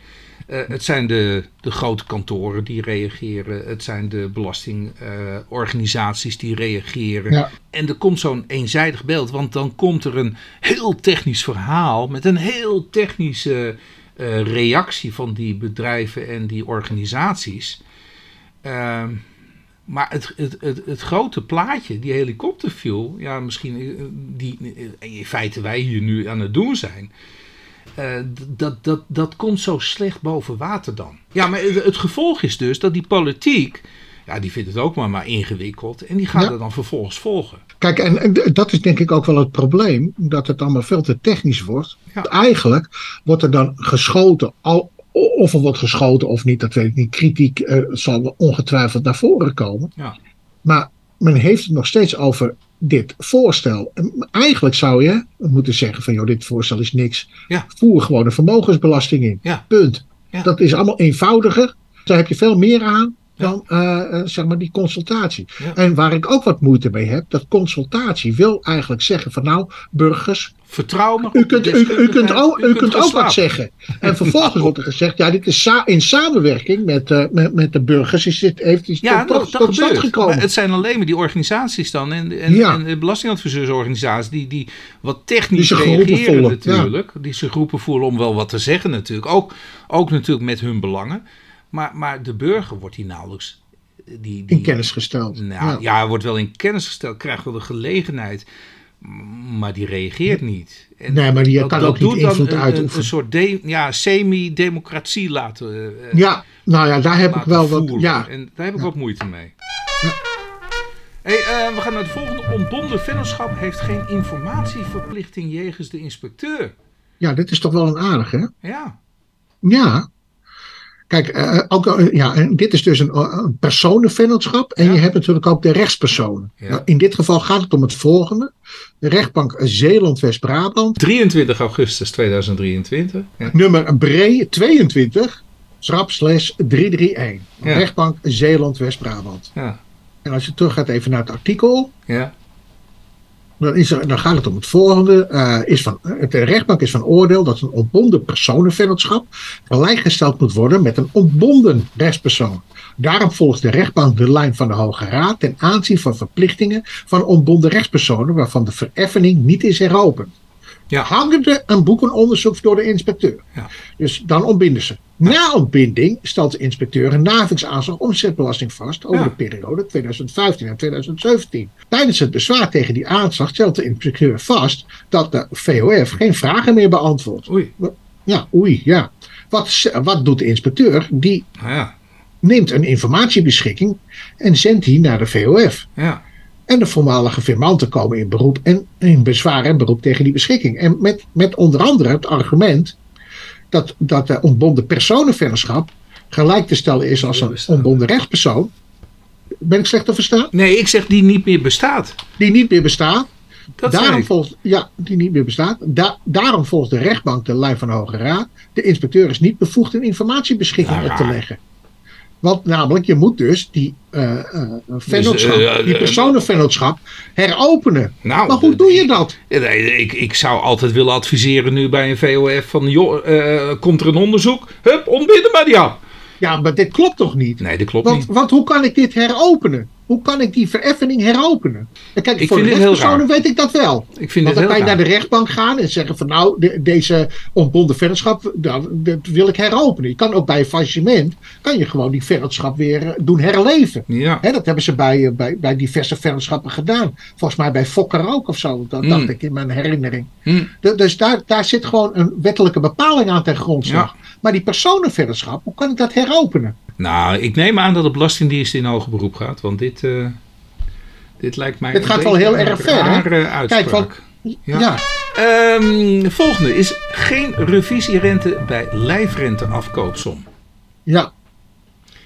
Eh, het zijn de, de grote kantoren die reageren, het zijn de belastingorganisaties die reageren.
Ja.
En er komt zo'n eenzijdig beeld, want dan komt er een heel technisch verhaal met een heel technische eh, reactie van die bedrijven en die organisaties. Maar het, het, het, het grote plaatje, die helikopterview, ja, misschien eh, die eh, in feite wij hier nu aan het doen zijn. eh, dat, dat, dat komt zo slecht boven water dan. Ja, maar het, gevolg is dus dat die politiek, ja, die vindt het ook maar, maar ingewikkeld. En die gaat
Ja.
er dan vervolgens volgen.
Kijk, en, dat is denk ik ook wel het probleem, dat het allemaal veel te technisch wordt.
Ja.
Eigenlijk wordt er dan geschoten, al, of er wordt geschoten of niet, dat weet ik niet. Kritiek eh, zal ongetwijfeld naar voren komen.
Ja.
Maar men heeft het nog steeds over dit voorstel. En Eigenlijk zou je moeten zeggen van, joh, dit voorstel is niks.
Ja.
Voer gewoon een vermogensbelasting in.
Ja.
Punt. Dat is allemaal eenvoudiger. Daar heb je veel meer aan. Dan eh, eh, zeg maar die consultatie.
Ja.
En waar ik ook wat moeite mee heb, dat consultatie wil eigenlijk zeggen van nou, burgers,
Vertrouw me.
u kunt, u, u kunt ook, u kunt ook wat zeggen. En vervolgens wordt er gezegd, ja, dit is sa- in samenwerking met, eh, met, met de burgers is dit, heeft
Ja,
tot,
dat,
tot,
dat
stand gekomen.
Maar het zijn alleen maar die organisaties dan en, en,
Ja.
en de belastingadviseursorganisaties die, die wat technisch
Die
reageren
voelen,
natuurlijk. Die zich geroepen voelen om wel wat te zeggen natuurlijk. Ook, ook natuurlijk met hun belangen. Maar, maar de burger wordt die nauwelijks... Die, die,
in kennis gesteld.
Nou,
ja.
ja. wordt wel in kennis gesteld, krijgt wel de gelegenheid. Maar die reageert niet. En
Nee, maar die kan ook niet
doet dan
invloed
een- een, soort de, ja, semi-democratie laten, eh,
Ja, nou ja, daar heb ik wel wat. Ja,
En daar heb ik
Ja.
wat moeite mee. Hey, eh, we gaan naar de volgende. Ontbonden vennootschap heeft geen informatieverplichting jegens de inspecteur.
ja, dit is toch wel een aardige, hè?
Ja,
Ja. Kijk, eh, ook, eh, ja, dit is dus een, eh, een personenvennootschap. En
Ja.
je hebt natuurlijk ook de rechtspersonen.
Ja.
Nou, in dit geval gaat het om het volgende. De rechtbank Zeeland-West-Brabant,
23 augustus 2023. Ja.
nummer Bree 22, schrap slash 331.
Ja.
Rechtbank Zeeland-West-Brabant.
Ja.
En als je terug gaat even naar het artikel,
Ja.
Dan, dan gaat het om het volgende. eh, is van, de rechtbank is van oordeel dat een ontbonden personenvennootschap gelijkgesteld moet worden met een ontbonden rechtspersoon. Daarom volgt de rechtbank de lijn van de Hoge Raad ten aanzien van verplichtingen van ontbonden rechtspersonen waarvan de vereffening niet is heropend.
Ja.
Hangende een boekenonderzoek door de inspecteur.
Ja.
Dus dan ontbinden ze. Na ontbinding stelt de inspecteur een navingsaanslag omzetbelasting vast over
Ja.
de periode 2015 en 2017. Tijdens het bezwaar tegen die aanslag stelt de inspecteur vast dat de VOF geen vragen meer beantwoordt.
Oei.
Ja, oei, ja. Wat, wat doet de inspecteur? Die
Nou ja.
neemt een informatiebeschikking en zendt die naar de VOF.
Ja.
En de voormalige firmanten komen in beroep en in bezwaar en beroep tegen die beschikking. En met, met onder andere het argument dat, dat de ontbonden personenvennootschap gelijk te stellen is als een ontbonden rechtspersoon. Ben ik slecht te verstaan?
Nee, ik zeg die niet meer bestaat.
Die niet meer bestaat.
Dat
daarom volgt, ja, die niet meer bestaat. Da- daarom volgt de rechtbank de lijn van de Hoge Raad. De inspecteur is niet bevoegd een informatiebeschikking
Ja,
op te leggen. Want namelijk, je moet dus die eh, die personenvennootschap heropenen.
Nou,
maar hoe doe je dat?
Ik, ik zou altijd willen adviseren nu bij een VOF van... joh, komt er een onderzoek? Hup, ontbinden maar die af.
Ja, maar dit klopt toch niet?
Nee, dat klopt
Want,
niet.
want hoe kan ik dit heropenen? Hoe kan ik die vereffening heropenen? En kijk,
Ik
voor de
vind
rechtspersonen weet ik dat wel.
Ik vind
Want
het
dan
heel
kan je naar de rechtbank gaan en zeggen van nou, de- deze ontbonden vennootschap, nou, dat wil ik heropenen. Je kan ook bij een faillissement, kan je gewoon die vennootschap weer eh, doen herleven.
Ja,
dat hebben ze bij, eh, bij, bij diverse vennootschappen gedaan. Volgens mij bij Fokker ook of zo, dat
Mm.
dacht ik in mijn herinnering. Du- Dus daar, daar zit gewoon een wettelijke bepaling aan ten grondslag. Maar die personenvennootschap, hoe kan ik dat heropenen?
Nou, ik neem aan dat de Belastingdienst in hoger beroep gaat. Want dit, eh, dit lijkt mij
Dit
een
gaat wel heel erg ver, hè? Kijk,
Ja.
ja.
Ehm, volgende is geen revisierente bij lijfrenteafkoopsom.
ja.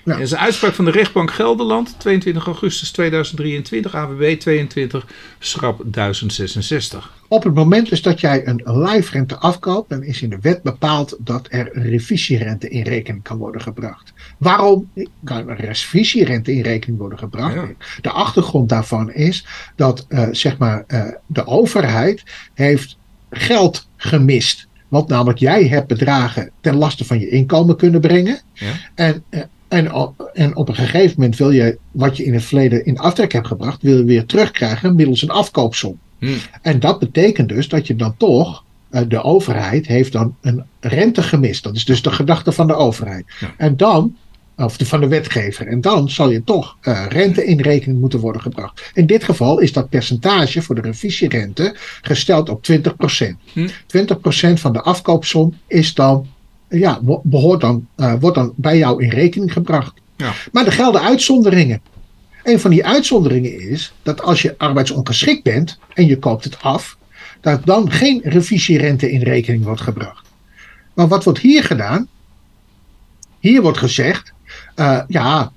Ja. Dat is een uitspraak van de rechtbank Gelderland, 22 augustus 2023, AWB 22, schrap 1066.
Op het moment dus dat jij een lijfrente afkoopt, dan is in de wet bepaald dat er revisierente in rekening kan worden gebracht. Waarom kan een revisierente in rekening worden gebracht? De achtergrond daarvan is dat uh, zeg maar, uh, de overheid heeft geld gemist. Want namelijk jij hebt bedragen ten laste van je inkomen kunnen brengen. Ja. En, eh, en, en op een gegeven moment wil je wat je in het verleden in aftrek hebt gebracht, wil je weer terugkrijgen middels een afkoopsom. Hmm. En dat betekent dus dat je dan toch, de overheid heeft dan een rente gemist. Dat is dus de gedachte van de overheid. En dan of de, van de wetgever. En dan zal je toch uh, rente in rekening moeten worden gebracht. In dit geval is dat percentage voor de revisierente gesteld op 20%. Hm. 20% van de afkoopsom is dan, ja, behoort dan, uh, wordt dan bij jou in rekening gebracht. Ja. Maar er gelden uitzonderingen. Een van die uitzonderingen is dat als je arbeidsongeschikt bent en je koopt het af, dat dan geen revisierente in rekening wordt gebracht. Maar wat wordt hier gedaan? Hier wordt gezegd, uh, ja,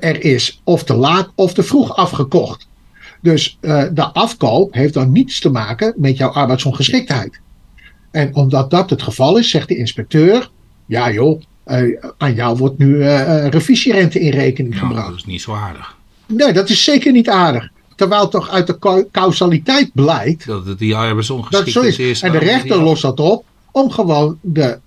er is of te laat of te vroeg afgekocht. Dus uh, de afkoop heeft dan niets te maken met jouw arbeidsongeschiktheid. En omdat dat het geval is, zegt de inspecteur: ja, joh, uh, aan jou wordt nu revisierente in rekening
ja,
gebracht.
Dat is niet zo aardig.
Nee, dat is zeker niet aardig. Terwijl toch uit de causaliteit blijkt.
Dat het die arbeidsongeschiktheid is.
En de rechter lost dat op om gewoon de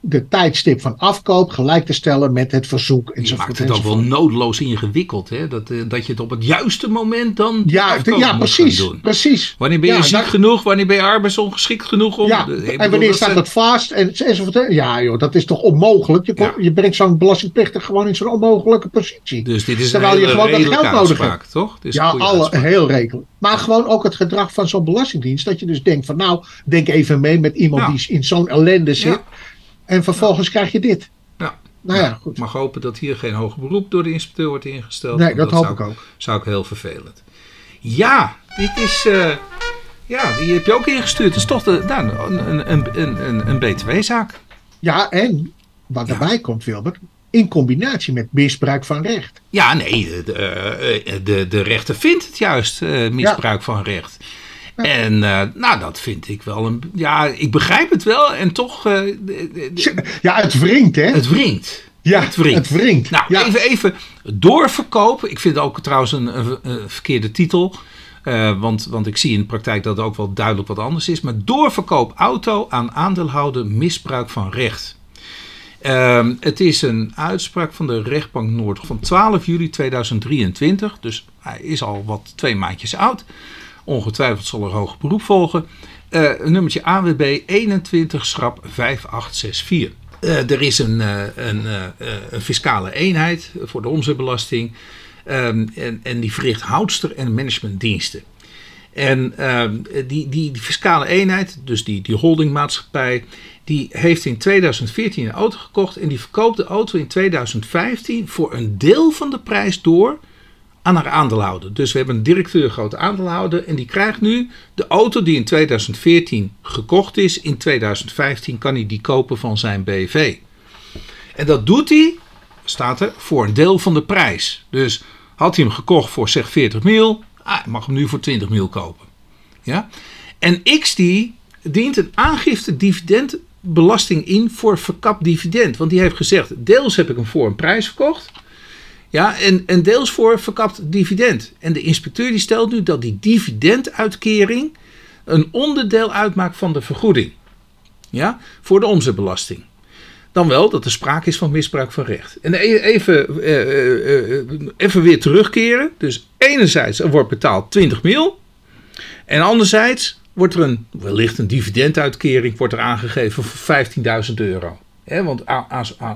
de tijdstip van afkoop gelijk te stellen met het verzoek.
Je maakt het ook wel noodloos ingewikkeld, hè? Dat, eh, dat je het op het juiste moment dan
ja, ja precies, doen. precies.
Wanneer ben je ziek genoeg, wanneer ben je arbeidsongeschikt genoeg om...
Ja, en wanneer staat het vast en, enzovoort. Ja joh, dat is toch onmogelijk. Je, je brengt zo'n belastingplichtig gewoon in zo'n onmogelijke positie.
Dus dit is Terwijl je gewoon dat geld nodig hebt. toch?
ja, alle, heel redelijk. Maar gewoon ook het gedrag van zo'n belastingdienst. Dat je dus denkt van nou, denk even mee met iemand die in zo'n ellende zit. En vervolgens krijg je dit.
Ja. Nou ja, goed. Ik mag hopen dat hier geen hoger beroep door de inspecteur wordt ingesteld.
Nee, dat, hoop ik ook.
Zou ik heel vervelend. Ja, dit is. Uh, ja, die heb je ook ingestuurd. Het is toch de, nou, een, een, een, een BTW-zaak.
Ja, en wat erbij komt, Wilbert, in combinatie met misbruik van recht.
Ja, nee, de, eh, de, de rechter vindt het juist, misbruik van recht. En uh, nou, dat vind ik wel een. Ja, ik begrijp het wel. En toch. Uh,
ja, het wringt, hè?
Het wringt.
Ja, het wringt. Het wringt.
Nou,
ja.
even, even doorverkopen. Ik vind het ook trouwens een, een, een verkeerde titel. Uh, want, want ik zie in de praktijk dat het ook wel duidelijk wat anders is. Maar doorverkoop auto aan aandeelhouder misbruik van recht. Uh, het is een uitspraak van de rechtbank Noord van 12 juli 2023. Dus hij is al wat twee maandjes oud. Ongetwijfeld zal er hoger beroep volgen. Uh, nummertje AWB 21 schrap 5864. Uh, er is een, uh, een, een, fiscale eenheid voor de omzetbelasting. Um, en, en, die verricht houdster- en managementdiensten. En um, die, die, die, fiscale eenheid, dus die, die holdingmaatschappij, die heeft in 2014 een auto gekocht en die verkoopt de auto in 2015 voor een deel van de prijs door aan haar aandeelhouder. Dus we hebben een directeur grote aandeelhouder en die krijgt nu de auto die in 2014 gekocht is. In 2015 kan hij die kopen van zijn BV. En dat doet hij, staat er, voor een deel van de prijs. Dus had hij hem gekocht voor zeg 40 mil, ah, mag hem nu voor 20 mil kopen. Ja? En X die dient een aangifte dividendbelasting in voor verkapt dividend. Want die heeft gezegd, deels heb ik hem voor een prijs verkocht... Ja, en, en deels voor verkapt dividend. En de inspecteur die stelt nu dat die dividenduitkering een onderdeel uitmaakt van de vergoeding. Ja, voor de omzetbelasting. Dan wel dat er sprake is van misbruik van recht. En e-, even, eh, eh, eh, even weer terugkeren. Dus enerzijds er wordt betaald 20 mil. En anderzijds wordt er een, wellicht een dividenduitkering wordt er aangegeven voor 15.000 euro want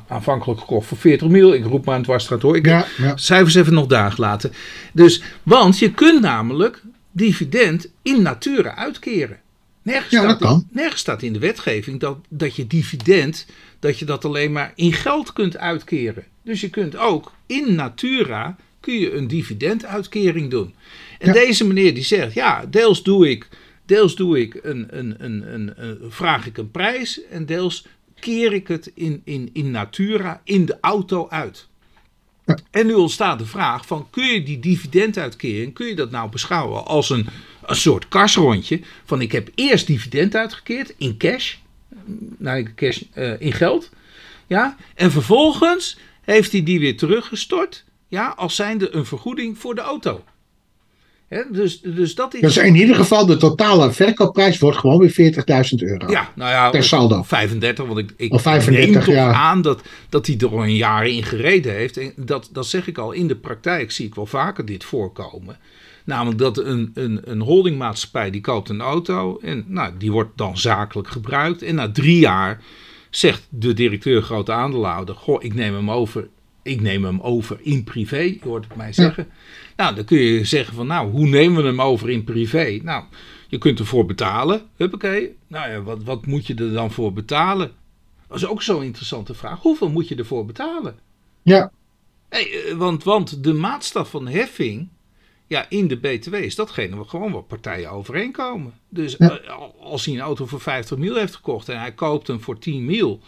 aanvankelijk gekocht voor 40 mil. Ik roep maar aan het wasstraat hoor. Ik ja, ja. cijfers even nog dagen laten. Dus, want je kunt namelijk dividend in natura uitkeren. Nergens,
ja,
staat, in, nergens staat in de wetgeving dat, dat je dividend, dat je dat alleen maar in geld kunt uitkeren. Dus je kunt ook in natura kun je een dividenduitkering doen. En deze meneer die zegt, ja, deels doe ik, deels doe ik een, een, een, een, een vraag ik een prijs en deels keer ik het in, in, in natura, in de auto uit. En nu ontstaat de vraag van kun je die dividenduitkering, kun je dat nou beschouwen als een, een soort kasrondje van ik heb eerst dividend uitgekeerd in cash, nou, cash uh, in geld, ja, en vervolgens heeft hij die weer teruggestort, ja, als zijnde een vergoeding voor de auto. He, dus, dus dat is...
Dus in ieder geval de totale verkoopprijs wordt gewoon weer 40.000 euro.
Ja, nou ja,
per saldo.
35, want ik, ik
of 35,
neem toch
ja.
aan dat, dat hij er al een jaar in gereden heeft. En dat, dat zeg ik al, in de praktijk zie ik wel vaker dit voorkomen. Namelijk dat een, een, een holdingmaatschappij die koopt een auto en nou, die wordt dan zakelijk gebruikt. En na drie jaar zegt de directeur grote aandeelhouder, goh, ik neem hem over ik neem hem over in privé, je hoort het mij zeggen. Ja. Nou, dan kun je zeggen van, nou, hoe nemen we hem over in privé? Nou, je kunt ervoor betalen, huppakee. Nou ja, wat, wat moet je er dan voor betalen? Dat is ook zo'n interessante vraag. Hoeveel moet je ervoor betalen?
Ja.
Hey, want, want de maatstaf van heffing, ja, in de BTW is datgene waar gewoon wat partijen overeenkomen. Dus ja. als hij een auto voor 50 mil heeft gekocht en hij koopt hem voor 10 mil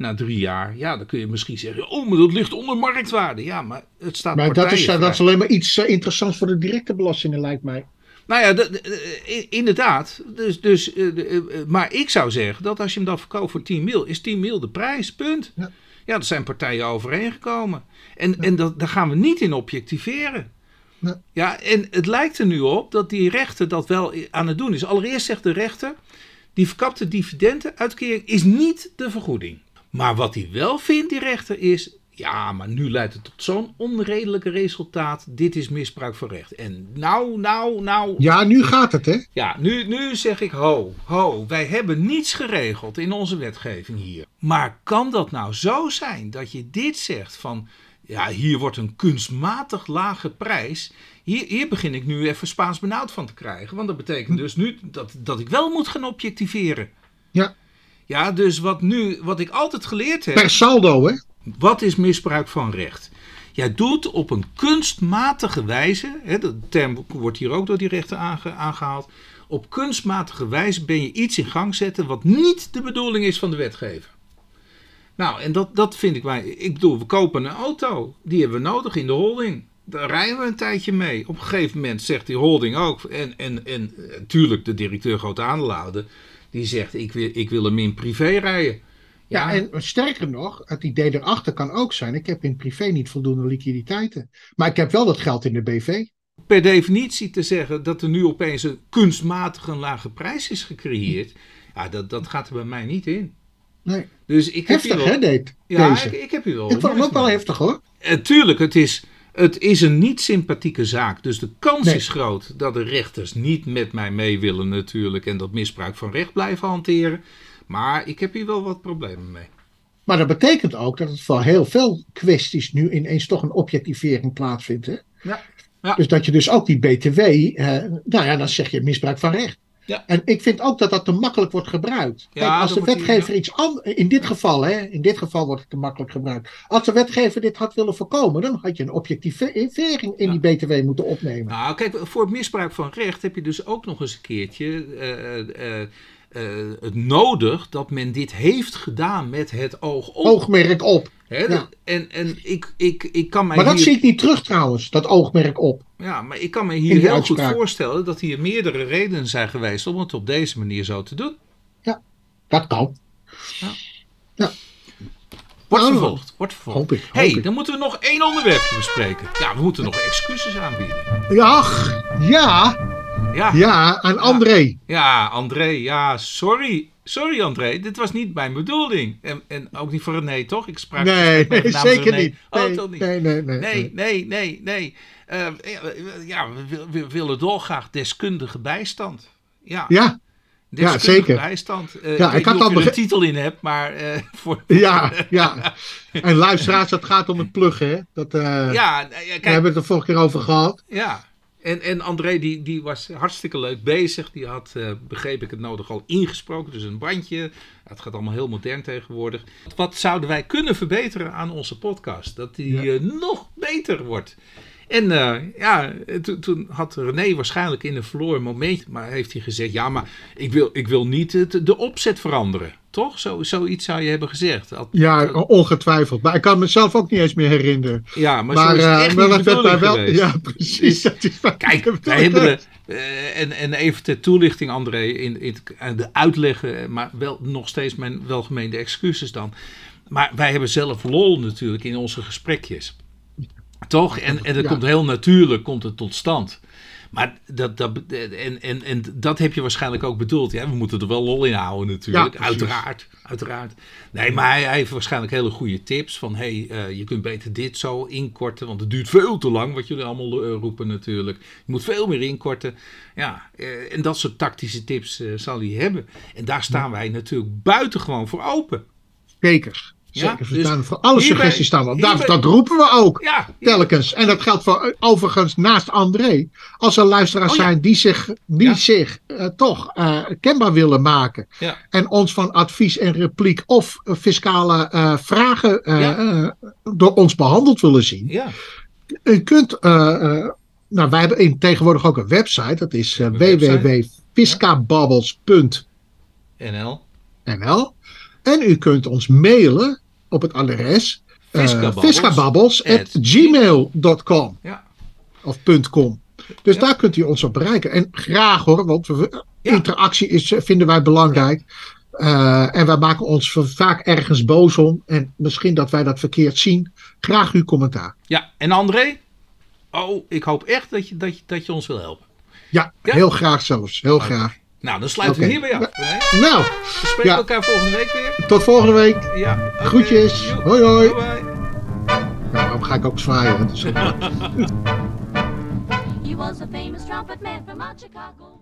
na drie jaar, ja, dan kun je misschien zeggen, oh, maar dat ligt onder marktwaarde. Ja, maar het staat
Maar dat is, dat is alleen maar iets uh, interessants voor de directe belastingen, lijkt mij.
Nou ja, de, de, de, inderdaad. Dus, dus, uh, maar ik zou zeggen dat als je hem dan verkoopt voor 10 mil, is 10 mil de prijs, punt. Ja, ja daar zijn partijen overeengekomen. En, ja. en dat, daar gaan we niet in objectiveren. Ja. ja, en het lijkt er nu op dat die rechter dat wel aan het doen is. Allereerst zegt de rechter, die verkapte dividendenuitkering is niet de vergoeding. Maar wat hij wel vindt, die rechter, is. Ja, maar nu leidt het tot zo'n onredelijke resultaat. Dit is misbruik van recht. En nou, nou, nou.
Ja, nu gaat het, hè?
Ja, nu, nu zeg ik ho, ho. Wij hebben niets geregeld in onze wetgeving hier. Maar kan dat nou zo zijn dat je dit zegt van. Ja, hier wordt een kunstmatig lage prijs. Hier, hier begin ik nu even Spaans benauwd van te krijgen. Want dat betekent dus nu dat, dat ik wel moet gaan objectiveren.
Ja.
Ja, dus wat, nu, wat ik altijd geleerd heb.
Per saldo, hè?
Wat is misbruik van recht? Jij doet op een kunstmatige wijze, hè, de term wordt hier ook door die rechter aange, aangehaald. Op kunstmatige wijze ben je iets in gang zetten wat niet de bedoeling is van de wetgever. Nou, en dat, dat vind ik wij. Ik bedoel, we kopen een auto. Die hebben we nodig in de holding. Daar rijden we een tijdje mee. Op een gegeven moment zegt die holding ook. En, en, en natuurlijk de directeur grote aandeelhouder die zegt ik wil, ik wil hem in privé rijden.
Ja, ja, en sterker nog, het idee erachter kan ook zijn: ik heb in privé niet voldoende liquiditeiten. Maar ik heb wel dat geld in de BV.
Per definitie te zeggen dat er nu opeens een kunstmatig een lage prijs is gecreëerd, ja, dat, dat gaat er bij mij niet in.
Nee.
Dus ik
heftig,
heb wel,
hè, deed,
ja,
deze.
Ik, ik heb hier wel.
Ik vond hem ook wel heftig, hoor.
Uh, tuurlijk, het is, het is een niet sympathieke zaak. Dus de kans
Nee.
is groot dat de rechters niet met mij mee willen natuurlijk. En dat misbruik van recht blijven hanteren. Maar ik heb hier wel wat problemen mee.
Maar dat betekent ook dat het voor heel veel kwesties nu ineens toch een objectivering plaatsvindt. Hè?
Ja. Ja.
Dus dat je dus ook die BTW, eh, nou ja, dan zeg je misbruik van recht.
Ja.
En ik vind ook dat dat te makkelijk wordt gebruikt.
Ja,
Kijk, als de wetgever iets anders, in dit geval, hè, in dit geval wordt het te makkelijk gebruikt. Als de wetgever dit had willen voorkomen, dan had je een objectivering in die BTW moeten opnemen.
Nou, kijk, voor het misbruik van recht heb je dus ook nog eens een keertje eh, eh, eh, het nodig dat men dit heeft gedaan met het oog op.
Oogmerk op. Ja.
En, en ik, ik, ik kan mij
Maar dat
hier,
zie ik niet terug trouwens, dat oogmerk op.
ja, maar ik kan me hier heel
uitspraak.
goed voorstellen dat hier meerdere redenen zijn geweest om het op deze manier zo te doen.
Dat kan.
Wordt
Nou,
vervolgd, wordt vervolgd.
Hoop ik. Hoop
hey,
ik.
dan moeten we nog één onderwerpje bespreken. Ja, we moeten nog excuses aanbieden.
Ja, ja,
Ja, ja.
ja, aan André.
André, ja, sorry. Sorry André, dit was niet mijn bedoeling. En, en ook niet voor René, toch? Ik sprak
Nee, nee
namens
zeker
René.
niet.
Oh, toch niet?
nee, nee, nee,
Nee, nee, nee, nee. Eh, ja, we, we willen dolgraag deskundige bijstand. Ja,
Ja,
deskundige
zeker.
bijstand. Eh,
Ja,
ik,
ik had al
er een titel in hebt, maar eh, voor...
ja, ja. En luisteraars, het gaat om het pluggen, hè. Dat,
Ja, ja,
We
kijk,
hebben het er vorige keer over gehad.
Ja, en, en André die, die was hartstikke leuk bezig. Die had, eh, begreep ik het nodig, al ingesproken. Dus een bandje. Het gaat allemaal heel modern tegenwoordig. Wat zouden wij kunnen verbeteren aan onze podcast? Dat die
Ja.
eh, nog beter wordt. En eh, ja, toen, toen had René waarschijnlijk in een verloren moment, maar heeft hij gezegd, ja, maar ik wil, ik wil niet het, de opzet veranderen. Toch? Zo, zoiets zou je hebben gezegd. Al-
Ja, ongetwijfeld. Maar ik kan mezelf ook niet eens meer herinneren.
ja maar,
Maar,
zo is het
eh,
echt niet de
wel. Ja, precies. Dat is wel-
Kijk, wij hebben de, eh, en, en even ter toelichting, André, in, in het- de uitleggen, maar wel nog steeds mijn welgemeende excuses dan. Maar wij hebben zelf lol natuurlijk in onze gesprekjes. Toch? En, en dat
Ja.
komt heel natuurlijk komt het tot stand. Maar dat, dat, en, en, en dat heb je waarschijnlijk ook bedoeld. Ja, we moeten er wel lol in houden natuurlijk.
Ja,
uiteraard, uiteraard. Nee, maar hij, hij heeft waarschijnlijk hele goede tips. Van, hé, hey, eh, je kunt beter dit zo inkorten. Want het duurt veel te lang, wat jullie allemaal eh, roepen natuurlijk. Je moet veel meer inkorten. Ja, eh, en dat soort tactische tips zal hij hebben. En daar staan wij natuurlijk buitengewoon voor open.
Zeker.
Ja,
Zeker. We
dus
staan voor alle
hierbij-
suggesties staan we. Dat, dat roepen we ook.
Ja,
Telkens. En dat geldt voor, overigens naast André. Als er luisteraars
Oh ja.
zijn die zich, die
Ja.
zich eh, toch eh, kenbaar willen maken.
ja,
En ons van advies en repliek of fiscale eh, vragen
Ja.
door ons behandeld willen zien.
ja.
U kunt, nou wij hebben in, tegenwoordig ook een website. Dat is www.fiscababbels.nl
NL.
En u kunt ons mailen op het adres eh,
Fiscababbels
fiscababbels.gmail.com
Ja.
of .com. Dus daar kunt u ons op bereiken. En graag hoor, want we,
Ja.
interactie is, eh, vinden wij belangrijk. Eh, en wij maken ons vaak ergens boos om. En misschien dat wij dat verkeerd zien. Graag uw commentaar.
ja, en André? Oh, ik hoop echt dat je, dat je, dat je ons wil helpen.
Ja,
Ja?
heel graag zelfs. Heel graag.
Nou, dan sluiten we
Oké.
hierbij af. Nee?
Nou,
We spreken
Ja.
elkaar volgende week weer.
tot volgende week.
Ja, oké.
Groetjes. Hoi, hoi.
Bye bye.
Nou, daarom ga ik ook zwaaien.
He was a famous trumpet man from Chicago.